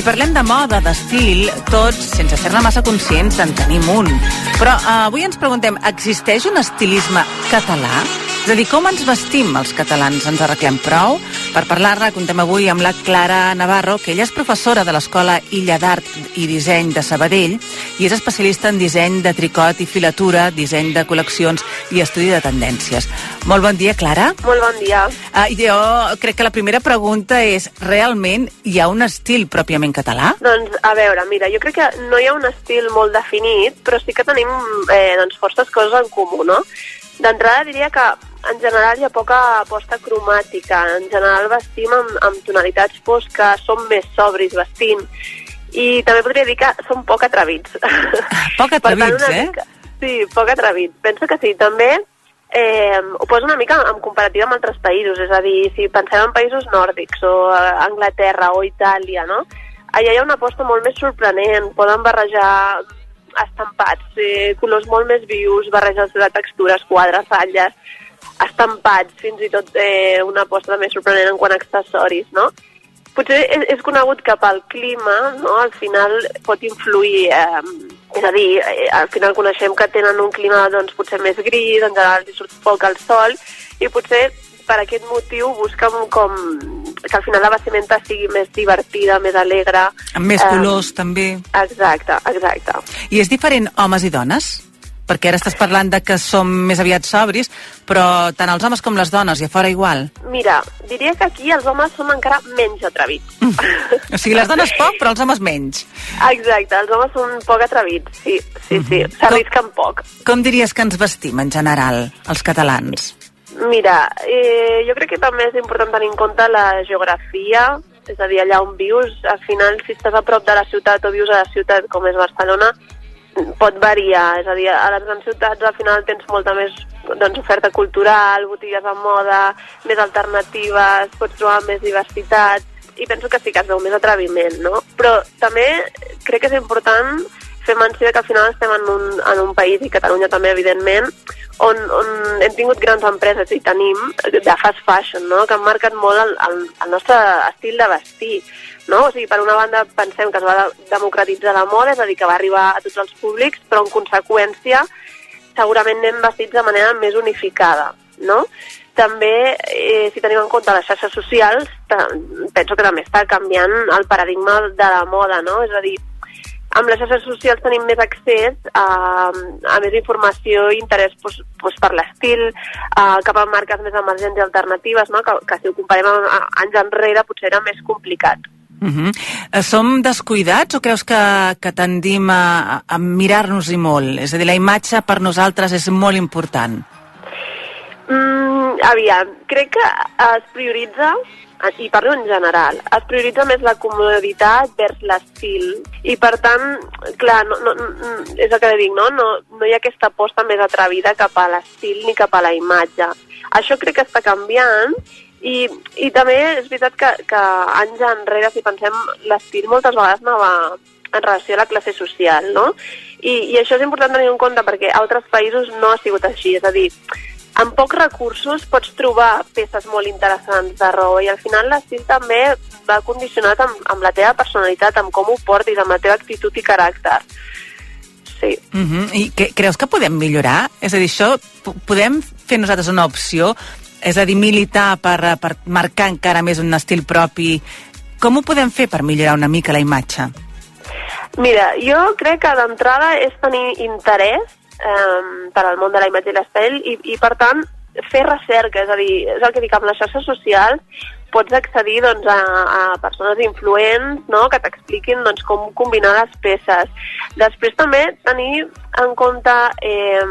Si parlem de moda, d'estil, tots, sense ser-ne massa conscients, en tenim un. Però eh, avui ens preguntem, existeix un estilisme català? És a dir, com ens vestim els catalans? Ens arreglem prou? Per parlar-ne, contem avui amb la Clara Navarro, que ella és professora de l'Escola Illa d'Art i Disseny de Sabadell i és especialista en disseny de tricot i filatura, disseny de col·leccions i estudi de tendències. Molt bon dia, Clara. Molt bon dia. Uh, jo crec que la primera pregunta és, realment hi ha un estil pròpiament català? Doncs, a veure, mira, jo crec que no hi ha un estil molt definit, però sí que tenim eh, doncs, forces coses en comú, no? D'entrada diria que en general hi ha poca aposta cromàtica. En general vestim amb, amb tonalitats fosques, som més sobris vestint. I també podria dir que som poc atrevits. <laughs> Poc atrevits, eh? Mica, sí, poc atrevits. Penso que sí. També eh, ho poso una mica en comparativa amb altres països, és a dir, si pensem en països nòrdics o Anglaterra o Itàlia, no? Allà hi ha una aposta molt més sorprenent, poden barrejar estampats, eh, colors molt més vius, barreges de textures, quadres, ratlles, estampats, fins i tot eh, una aposta més sorprenent en quant a accessoris, no? Potser és, és conegut que pel clima, no?, al final pot influir, eh, és a dir, eh, al final coneixem que tenen un clima, doncs, potser més gris, en general hi surt poc el sol, i potser per aquest motiu busquen com que al final la vestimenta sigui més divertida, més alegre. Amb més colors, també. Exacte, exacte. I és diferent homes i dones? Perquè ara estàs parlant de que som més aviat sobris, però tant els homes com les dones, i a fora igual. Mira, diria que aquí els homes som encara menys atrevits. O sigui, les dones poc, però els homes menys. Exacte, els homes són poc atrevits, sí, sí, sí, s'arrisquen poc. Com diries que ens vestim, en general, els catalans? Mira, eh, jo crec que també és important tenir en compte la geografia, és a dir, allà on vius, al final, si estàs a prop de la ciutat o vius a la ciutat com és Barcelona, pot variar, és a dir, a les grans ciutats al final tens molta més doncs, oferta cultural, botigues de moda, més alternatives, pots trobar més diversitat, i penso que sí que es veu més atreviment, no? Però també crec que és important fer menció que al final estem en un, en un país, i Catalunya també, evidentment, on, on hem tingut grans empreses i tenim de fast fashion, no? que han marcat molt el, el, el nostre estil de vestir. No? O sigui, per una banda pensem que es va democratitzar la moda, és a dir, que va arribar a tots els públics, però en conseqüència segurament anem vestits de manera més unificada. No? també, eh, si tenim en compte les xarxes socials, penso que també està canviant el paradigma de la moda, no? És a dir, amb les xarxes socials tenim més accés a, a més informació i interès doncs, doncs per l'estil, uh, cap a marques més emergents i alternatives, no? que, que si ho comparem amb anys enrere potser era més complicat. Uh -huh. Som descuidats o creus que, que tendim a, a mirar-nos-hi molt? És a dir, la imatge per nosaltres és molt important. Mm, aviam, crec que es prioritza, i parlo en general, es prioritza més la comoditat vers l'estil. I per tant, clar, no, no, no, és el que dic, no? no? No hi ha aquesta aposta més atrevida cap a l'estil ni cap a la imatge. Això crec que està canviant i, i també és veritat que, que anys enrere, si pensem, l'estil moltes vegades anava en relació a la classe social, no? I, I això és important tenir en compte perquè altres països no ha sigut així, és a dir, amb pocs recursos pots trobar peces molt interessants de roba i al final l'estil també va condicionat amb, amb la teva personalitat, amb com ho portis, amb la teva actitud i caràcter. Sí. Uh -huh. I que, creus que podem millorar? És a dir, això po- podem fer nosaltres una opció? És a dir, militar per, per marcar encara més un estil propi. Com ho podem fer per millorar una mica la imatge? Mira, jo crec que d'entrada és tenir interès eh, per al món de la imatge i l'estil i, i, per tant, fer recerca, és a dir, és el que dic, amb les xarxes socials pots accedir doncs, a, a persones influents no? que t'expliquin doncs, com combinar les peces. Després també tenir en compte eh,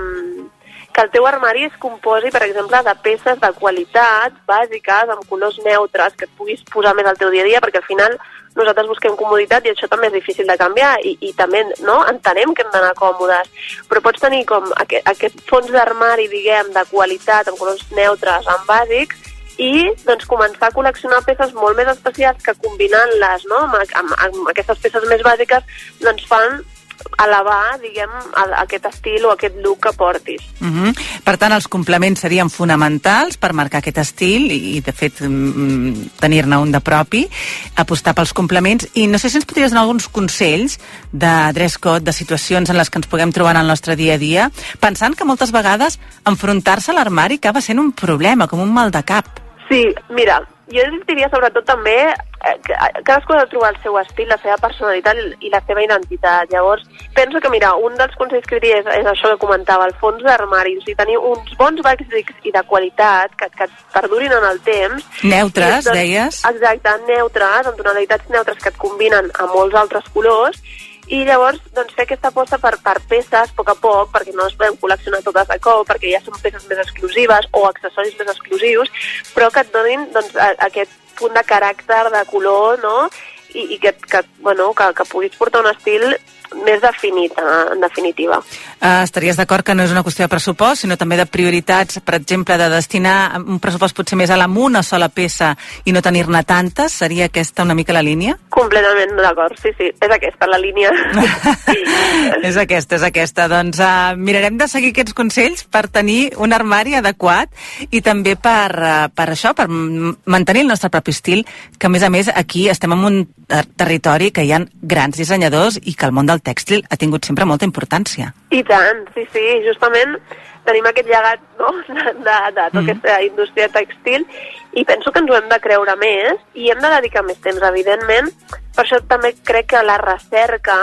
que el teu armari es composi, per exemple, de peces de qualitat bàsiques, amb colors neutres, que et puguis posar més al teu dia a dia, perquè al final nosaltres busquem comoditat i això també és difícil de canviar i, i també no, entenem que hem d'anar còmodes, però pots tenir com aquest, aquest fons d'armari, diguem, de qualitat, amb colors neutres, amb bàsics, i doncs, començar a col·leccionar peces molt més especials que combinant-les no, amb, amb, amb aquestes peces més bàsiques doncs fan elevar, diguem, aquest estil o aquest look que portis. Uh -huh. Per tant, els complements serien fonamentals per marcar aquest estil i, i de fet, mm, tenir-ne un de propi, apostar pels complements. I no sé si ens podries donar alguns consells de dress code, de situacions en les que ens puguem trobar en el nostre dia a dia, pensant que moltes vegades enfrontar-se a l'armari acaba sent un problema, com un mal de cap. Sí, mira, jo diria sobretot també cadascú ha de trobar el seu estil, la seva personalitat i, la seva identitat. Llavors, penso que, mira, un dels consells que diria és, és això que comentava, el fons d'armari, o sigui, tenir uns bons bàsics i de qualitat que, que et perdurin en el temps. Neutres, doncs, deies? Exacte, neutres, amb tonalitats neutres que et combinen amb molts altres colors, i llavors doncs, fer aquesta aposta per, per peces a poc a poc, perquè no es podem col·leccionar totes de cop, perquè ja són peces més exclusives o accessoris més exclusius, però que et donin doncs, a, aquest punt de caràcter, de color, no? I, i que, que, bueno, que, que puguis portar un estil més definit, en definitiva. Uh, estaries d'acord que no és una qüestió de pressupost, sinó també de prioritats, per exemple, de destinar un pressupost potser més a l'am una sola peça i no tenir-ne tantes? Seria aquesta una mica la línia? Completament d'acord, sí, sí, és aquesta la línia. <laughs> és aquesta, és aquesta. Doncs uh, mirarem de seguir aquests consells per tenir un armari adequat i també per, uh, per això, per mantenir el nostre propi estil, que a més a més aquí estem en un ter territori que hi ha grans dissenyadors i que el món del tèxtil ha tingut sempre molta importància. I tant, sí, sí, justament tenim aquest llegat no? de, de, de tota aquesta indústria tèxtil i penso que ens ho hem de creure més i hem de dedicar més temps, evidentment. Per això també crec que la recerca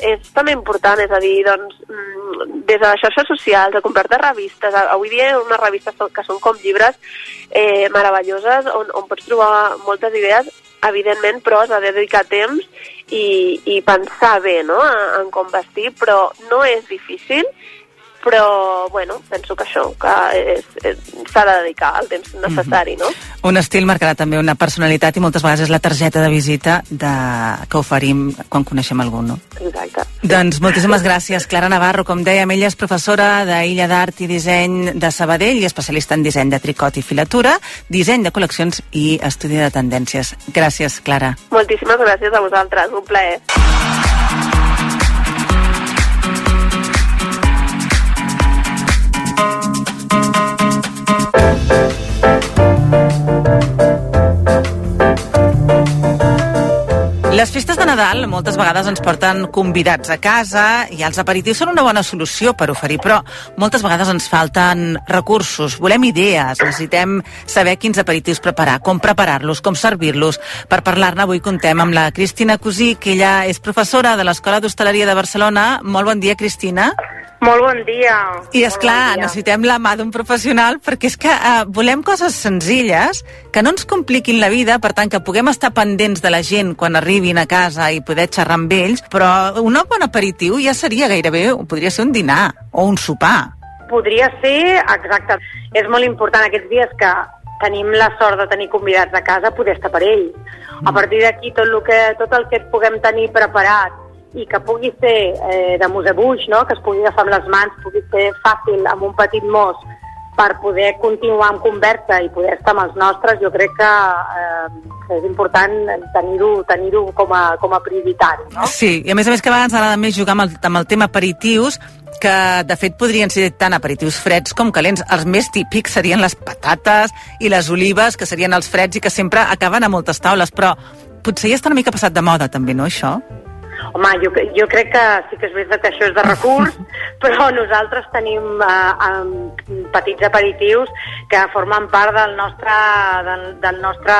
és també important, és a dir, doncs, mm, des de les xarxes socials, a comprar-te revistes, avui dia hi ha unes revistes que són com llibres eh, meravelloses on, on pots trobar moltes idees, evidentment, però has de dedicar temps i, i pensar bé no? en, en com vestir, però no és difícil, però, bueno, penso que això, que s'ha de dedicar el temps necessari, no? Un estil marcarà també una personalitat i moltes vegades és la targeta de visita de... que oferim quan coneixem algú, no? Exacte. Doncs moltíssimes gràcies, Clara Navarro. Com dèiem, ella és professora d'Illa d'Art i Disseny de Sabadell i especialista en disseny de tricot i filatura, disseny de col·leccions i estudi de tendències. Gràcies, Clara. Moltíssimes gràcies a vosaltres, un plaer. Les festes de Nadal moltes vegades ens porten convidats a casa i els aperitius són una bona solució per oferir, però moltes vegades ens falten recursos, volem idees, necessitem saber quins aperitius preparar, com preparar-los, com servir-los. Per parlar-ne avui contem amb la Cristina Cosí, que ella és professora de l'Escola d'Hostaleria de Barcelona. Molt bon dia, Cristina. Molt bon dia. I és clar, bon dia. necessitem la mà d'un professional perquè és que eh, volem coses senzilles que no ens compliquin la vida, per tant que puguem estar pendents de la gent quan arribin a casa i poder xerrar amb ells, però un bon aperitiu ja seria gairebé, podria ser un dinar o un sopar. Podria ser, exacte. És molt important aquests dies que tenim la sort de tenir convidats a casa, poder estar per ells. A partir d'aquí, tot, el que, tot el que puguem tenir preparat i que pugui ser eh, de musebuix, no? que es pugui agafar amb les mans, pugui ser fàcil amb un petit mos per poder continuar amb conversa i poder estar amb els nostres, jo crec que eh, és important tenir-ho tenir com, a, com a prioritari. No? Sí, i a més a més que a vegades agrada més jugar amb el, amb el tema aperitius, que de fet podrien ser tant aperitius freds com calents. Els més típics serien les patates i les olives, que serien els freds i que sempre acaben a moltes taules, però potser ja està una mica passat de moda també, no, això? Home, jo, jo crec que sí que és veritat que això és de recurs, <laughs> però nosaltres tenim eh, petits aperitius que formen part del nostre, del, del nostre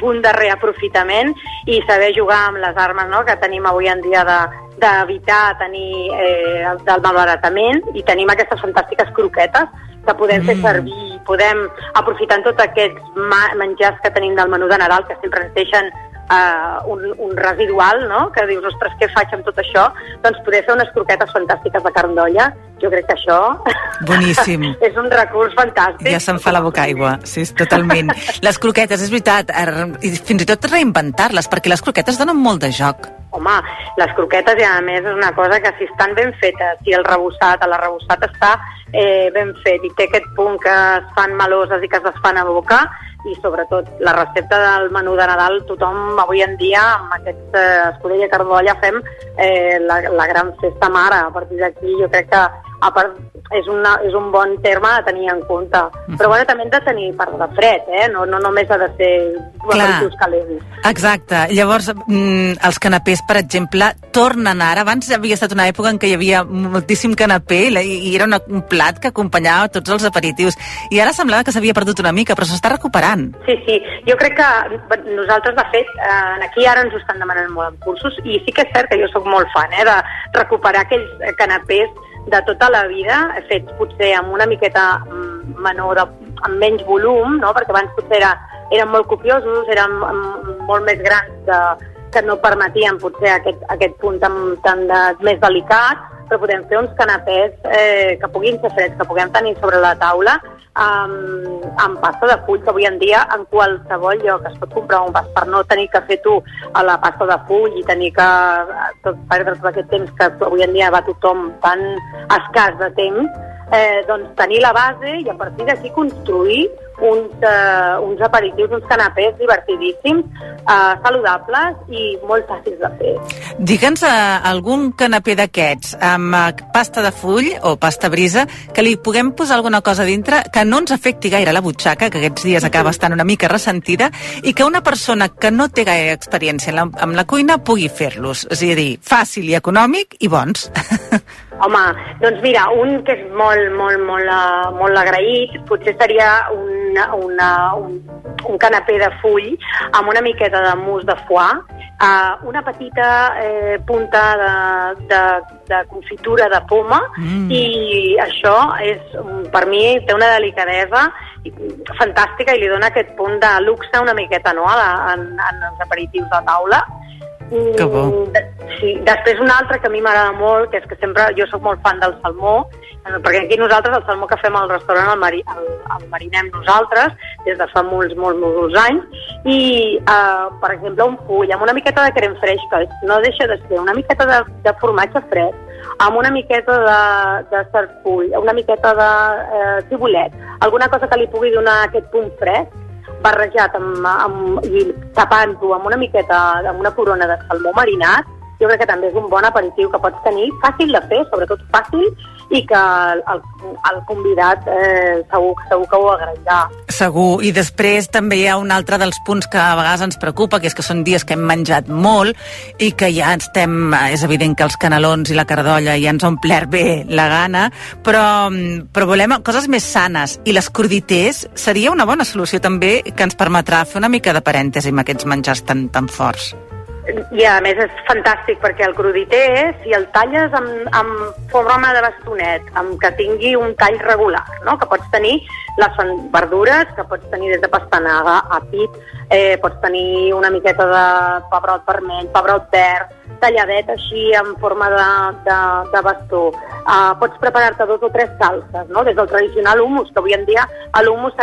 punt de reaprofitament i saber jugar amb les armes no? que tenim avui en dia de d'evitar tenir eh, del malbaratament i tenim aquestes fantàstiques croquetes que podem mm. fer servir, podem aprofitant tots aquests menjars que tenim del menú de Nadal que sempre ens deixen uh, un, un residual, no? que dius, ostres, què faig amb tot això? Doncs poder fer unes croquetes fantàstiques de carn d'olla, jo crec que això Boníssim. <laughs> és un recurs fantàstic. Ja se'n fa la boca aigua, sí, totalment. les croquetes, és veritat, er, i fins i tot reinventar-les, perquè les croquetes donen molt de joc. Home, les croquetes, i a més, és una cosa que si estan ben fetes, si el rebossat, el rebossat està eh, ben fet i té aquest punt que es fan meloses i que es desfan a boca, i sobretot la recepta del menú de Nadal, tothom avui en dia amb aquest eh, escudella de cardolla fem eh, la, la gran festa mare. A partir d'aquí jo crec que a part, és, una, és un bon terme a tenir en compte. Però bueno, també hem de tenir part de fred, eh? no, no només ha de ser aperitius calents. Exacte. Llavors, mm, els canapés, per exemple, tornen ara. Abans havia estat una època en què hi havia moltíssim canapé i, i era una, un plat que acompanyava tots els aperitius. I ara semblava que s'havia perdut una mica, però s'està recuperant. Sí, sí. Jo crec que nosaltres, de fet, eh, aquí ara ens ho estan demanant molt en cursos i sí que és cert que jo sóc molt fan eh, de recuperar aquells canapés de tota la vida, fets potser amb una miqueta mm, menor, de, amb menys volum, no? perquè abans potser era, eren molt copiosos, eren mm, molt més grans de, que no permetien potser aquest, aquest punt tan, tan de, més delicat, però podem fer uns canapés eh, que puguin ser freds, que puguem tenir sobre la taula amb, amb pasta de full, que avui en dia en qualsevol lloc. Es pot comprar un vas per no tenir que fer tu a la pasta de full i tenir que tot, perdre tot aquest temps que avui en dia va tothom tan escàs de temps, eh, doncs tenir la base i a partir d'aquí construir uns, eh, uns aperitius, uns canapés divertidíssims, eh, saludables i molt fàcils de fer. Digue'ns eh, algun canapé d'aquests amb eh, pasta de full o pasta brisa que li puguem posar alguna cosa dintre que no ens afecti gaire la butxaca, que aquests dies acaba estant una mica ressentida, i que una persona que no té gaire experiència en la, amb la cuina pugui fer-los. És a dir, fàcil i econòmic i bons. <laughs> Home, doncs mira, un que és molt, molt, molt, uh, molt agraït potser seria una, una, un, un canapé de full amb una miqueta de mousse de foie, uh, una petita eh, punta de, de, de confitura de poma Mm. i això és, per mi té una delicadesa fantàstica i li dona aquest punt de luxe una miqueta no, a la, en, en els aperitius de taula. Que bo. Mm, Sí, després un altre que a mi m'agrada molt, que és que sempre jo sóc molt fan del salmó, eh, perquè aquí nosaltres el salmó que fem al restaurant el, mari, el, el marinem nosaltres des de fa molts, molts, molts anys, i, eh, per exemple, un full amb una miqueta de crem freix, que no deixa de ser una miqueta de, de formatge fred, amb una miqueta de, de sarfull, una miqueta de eh, cibulet, alguna cosa que li pugui donar aquest punt fresc, barrejat amb, amb, i tapant-ho amb una miqueta, amb una corona de salmó marinat, jo crec que també és un bon aperitiu que pots tenir, fàcil de fer, sobretot fàcil, i que el, el, el convidat eh, segur, segur que ho agrairà. Segur, i després també hi ha un altre dels punts que a vegades ens preocupa, que és que són dies que hem menjat molt i que ja estem, és evident que els canelons i la cardolla ja ens ha omplert bé la gana, però, però volem coses més sanes, i les cruditers seria una bona solució també que ens permetrà fer una mica de parèntesi amb aquests menjars tan, tan forts. I a més és fantàstic perquè el cruditer, si el talles amb, amb forma de bastonet, amb que tingui un tall regular, no? que pots tenir les verdures, que pots tenir des de pastanaga a pit, eh, pots tenir una miqueta de pebrot vermell, pebrot verd, talladet així en forma de, de, de bastó. Uh, pots preparar-te dos o tres salses, no? des del tradicional hummus, que avui en dia l'hummus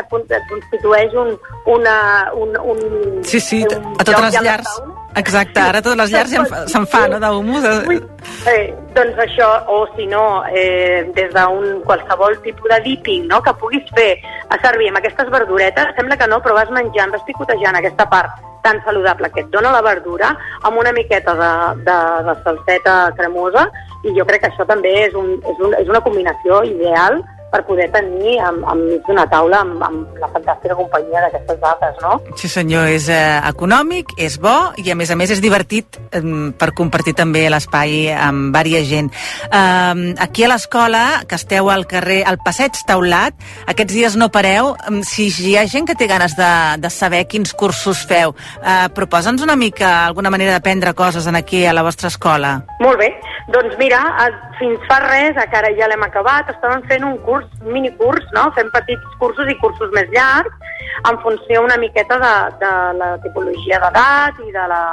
constitueix un, una, un, un, Sí, sí, un a totes les llars. taula. Exacte, ara totes les llars ja en fa- se'n fa, no, d'humus. Eh, doncs això, o si no, eh, des d'un qualsevol tipus de dipping no? que puguis fer a servir amb aquestes verduretes, sembla que no, però vas menjant, vas picotejant aquesta part tan saludable que et dona la verdura amb una miqueta de, de, de salseta cremosa i jo crec que això també és, un, és, un, és una combinació ideal per poder tenir amb, enmig d'una taula amb, amb la fantàstica companyia d'aquestes dates, no? Sí senyor, és eh, econòmic, és bo i a més a més és divertit eh, per compartir també l'espai amb vària gent. Eh, aquí a l'escola, que esteu al carrer, al passeig taulat, aquests dies no pareu. Si hi ha gent que té ganes de, de saber quins cursos feu, eh, proposa'ns una mica alguna manera d'aprendre coses en aquí a la vostra escola. Molt bé, doncs mira, eh, fins fa res, a que ara ja l'hem acabat, estàvem fent un curs, un minicurs, no? fem petits cursos i cursos més llargs, en funció una miqueta de, de la tipologia d'edat i, de la,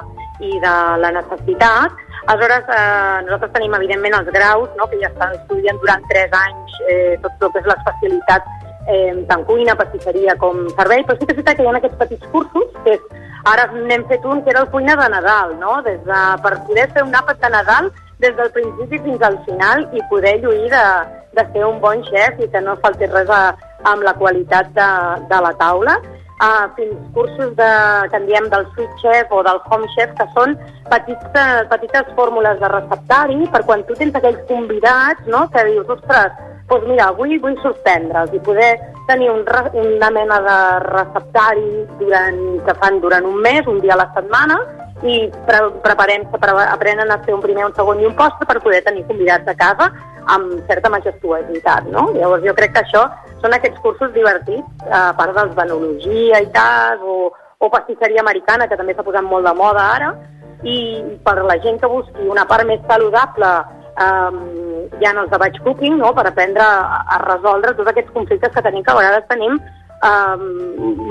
i de la necessitat. Aleshores, eh, nosaltres tenim, evidentment, els graus, no? que ja estan estudiant durant 3 anys eh, tot el que és l'especialitat eh, tant cuina, pastisseria com servei, però sí que és veritat que hi ha aquests petits cursos, que és, ara n'hem fet un que era el cuina de Nadal, no? Des de, per poder fer un àpat de Nadal des del principi fins al final i poder lluir de, de ser un bon xef i que no falti res a, amb la qualitat de, de la taula uh, fins cursos de, que en diem del sweet chef o del home chef, que són petits, petites fórmules de receptari per quan tu tens aquells convidats no? que dius, ostres, doncs mira, avui vull sorprendre'ls i poder tenir un, una mena de receptari durant, que fan durant un mes, un dia a la setmana, i pre preparem, pre aprenen a fer un primer, un segon i un postre per poder tenir convidats a casa amb certa majestuositat, no? Llavors jo crec que això són aquests cursos divertits, a part dels d'enologia i tal, o, o pastisseria americana, que també s'ha posat molt de moda ara, i per la gent que busqui una part més saludable um, hi ha els de batch cooking, no?, per aprendre a, a resoldre tots aquests conflictes que tenim, que a vegades tenim um,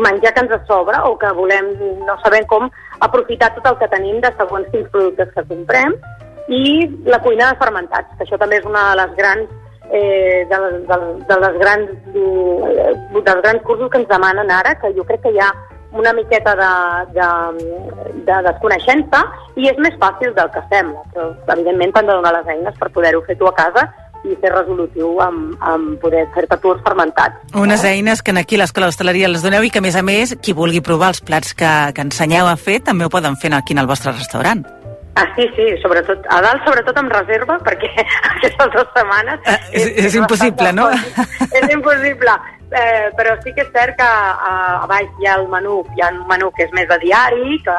menjar que ens a sobre o que volem, no sabem com aprofitar tot el que tenim de segons quins productes que comprem i la cuina de fermentats, que això també és una de les grans eh, de, de, de les grans eh, dels grans cursos que ens demanen ara, que jo crec que hi ha una miqueta de, de, de desconeixença i és més fàcil del que sembla, però evidentment t'han de donar les eines per poder-ho fer tu a casa i ser resolutiu amb, amb poder fer-te fermentats. Unes eines que aquí a l'Escola d'Hostaleria les doneu i que, a més a més, qui vulgui provar els plats que, que ensenyeu a fer també ho poden fer aquí en el vostre restaurant. Ah, sí, sí, sobretot, a dalt sobretot amb reserva, <laughs> perquè aquestes dues setmanes... Eh, és, és impossible, no? és impossible, eh, però sí que és cert que a, a baix hi ha el menú, hi ha un menú que és més de diari, que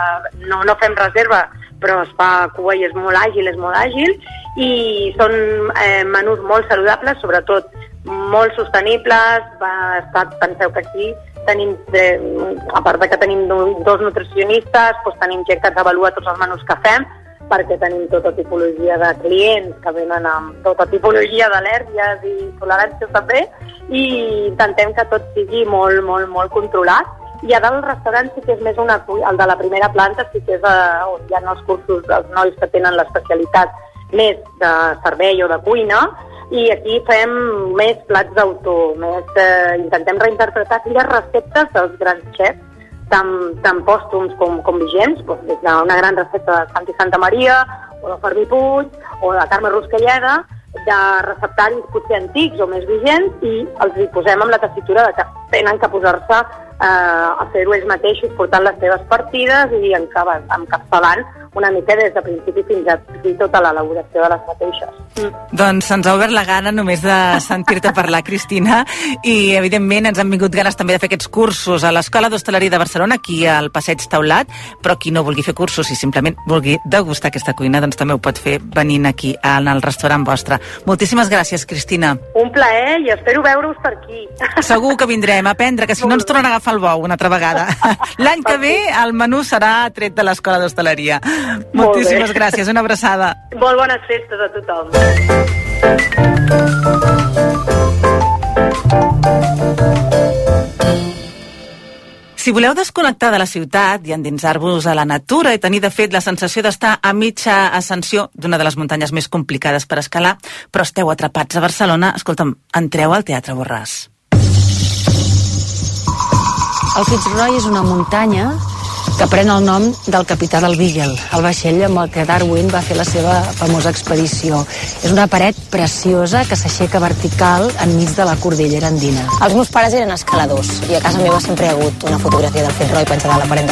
no, no fem reserva, però es fa cua i és molt àgil, és molt àgil, i són eh, menús molt saludables, sobretot molt sostenibles, va estar, penseu que aquí tenim, eh, a part de que tenim do- dos nutricionistes, doncs tenim gent que ens avalua tots els menús que fem, perquè tenim tota tipologia de clients que venen amb tota tipologia d'al·lèrgies i toleràncies també, i intentem que tot sigui molt, molt, molt controlat. I a dalt el restaurant sí que és més una... El de la primera planta sí que és eh, on hi ha els cursos dels nois que tenen l'especialitat més de servei o de cuina, i aquí fem més plats d'autor, més, eh, intentem reinterpretar aquelles receptes dels grans xefs, tant, tant pòstums com, com vigents, doncs, des d'una gran recepta de Santi Santa Maria, o de Fermi Puig, o de Carme Ruscalleda, de receptaris potser antics o més vigents, i els hi posem amb la tessitura de que tenen que posar-se a fer-ho ells mateixos, portant les seves partides i encapçalant una mica des de principi fins a fi tota l'elaboració de les mateixes. Mm. Doncs se'ns ha obert la gana només de <laughs> sentir-te parlar, Cristina, i evidentment ens han vingut ganes també de fer aquests cursos a l'Escola d'Hostaleria de Barcelona, aquí al Passeig Taulat, però qui no vulgui fer cursos i simplement vulgui degustar aquesta cuina, doncs també ho pot fer venint aquí en el restaurant vostre. Moltíssimes gràcies, Cristina. Un plaer i espero veure-us per aquí. Segur que vindrem a aprendre, que si no ens tornen a agafar el bou una altra vegada. <laughs> L'any que ve el menú serà tret de l'Escola d'Hostaleria. Moltíssimes gràcies, una abraçada. Molt bones festes a tothom. Si voleu desconnectar de la ciutat i endinsar-vos a la natura i tenir, de fet, la sensació d'estar a mitja ascensió d'una de les muntanyes més complicades per escalar, però esteu atrapats a Barcelona, escolta'm, entreu al Teatre Borràs. El Fitzroy és una muntanya que pren el nom del capità del Beagle, el vaixell amb el que Darwin va fer la seva famosa expedició. És una paret preciosa que s'aixeca vertical enmig de la cordillera andina. Els meus pares eren escaladors i a casa meva sempre hi ha hagut una fotografia del Fitzroy penjada a la paret de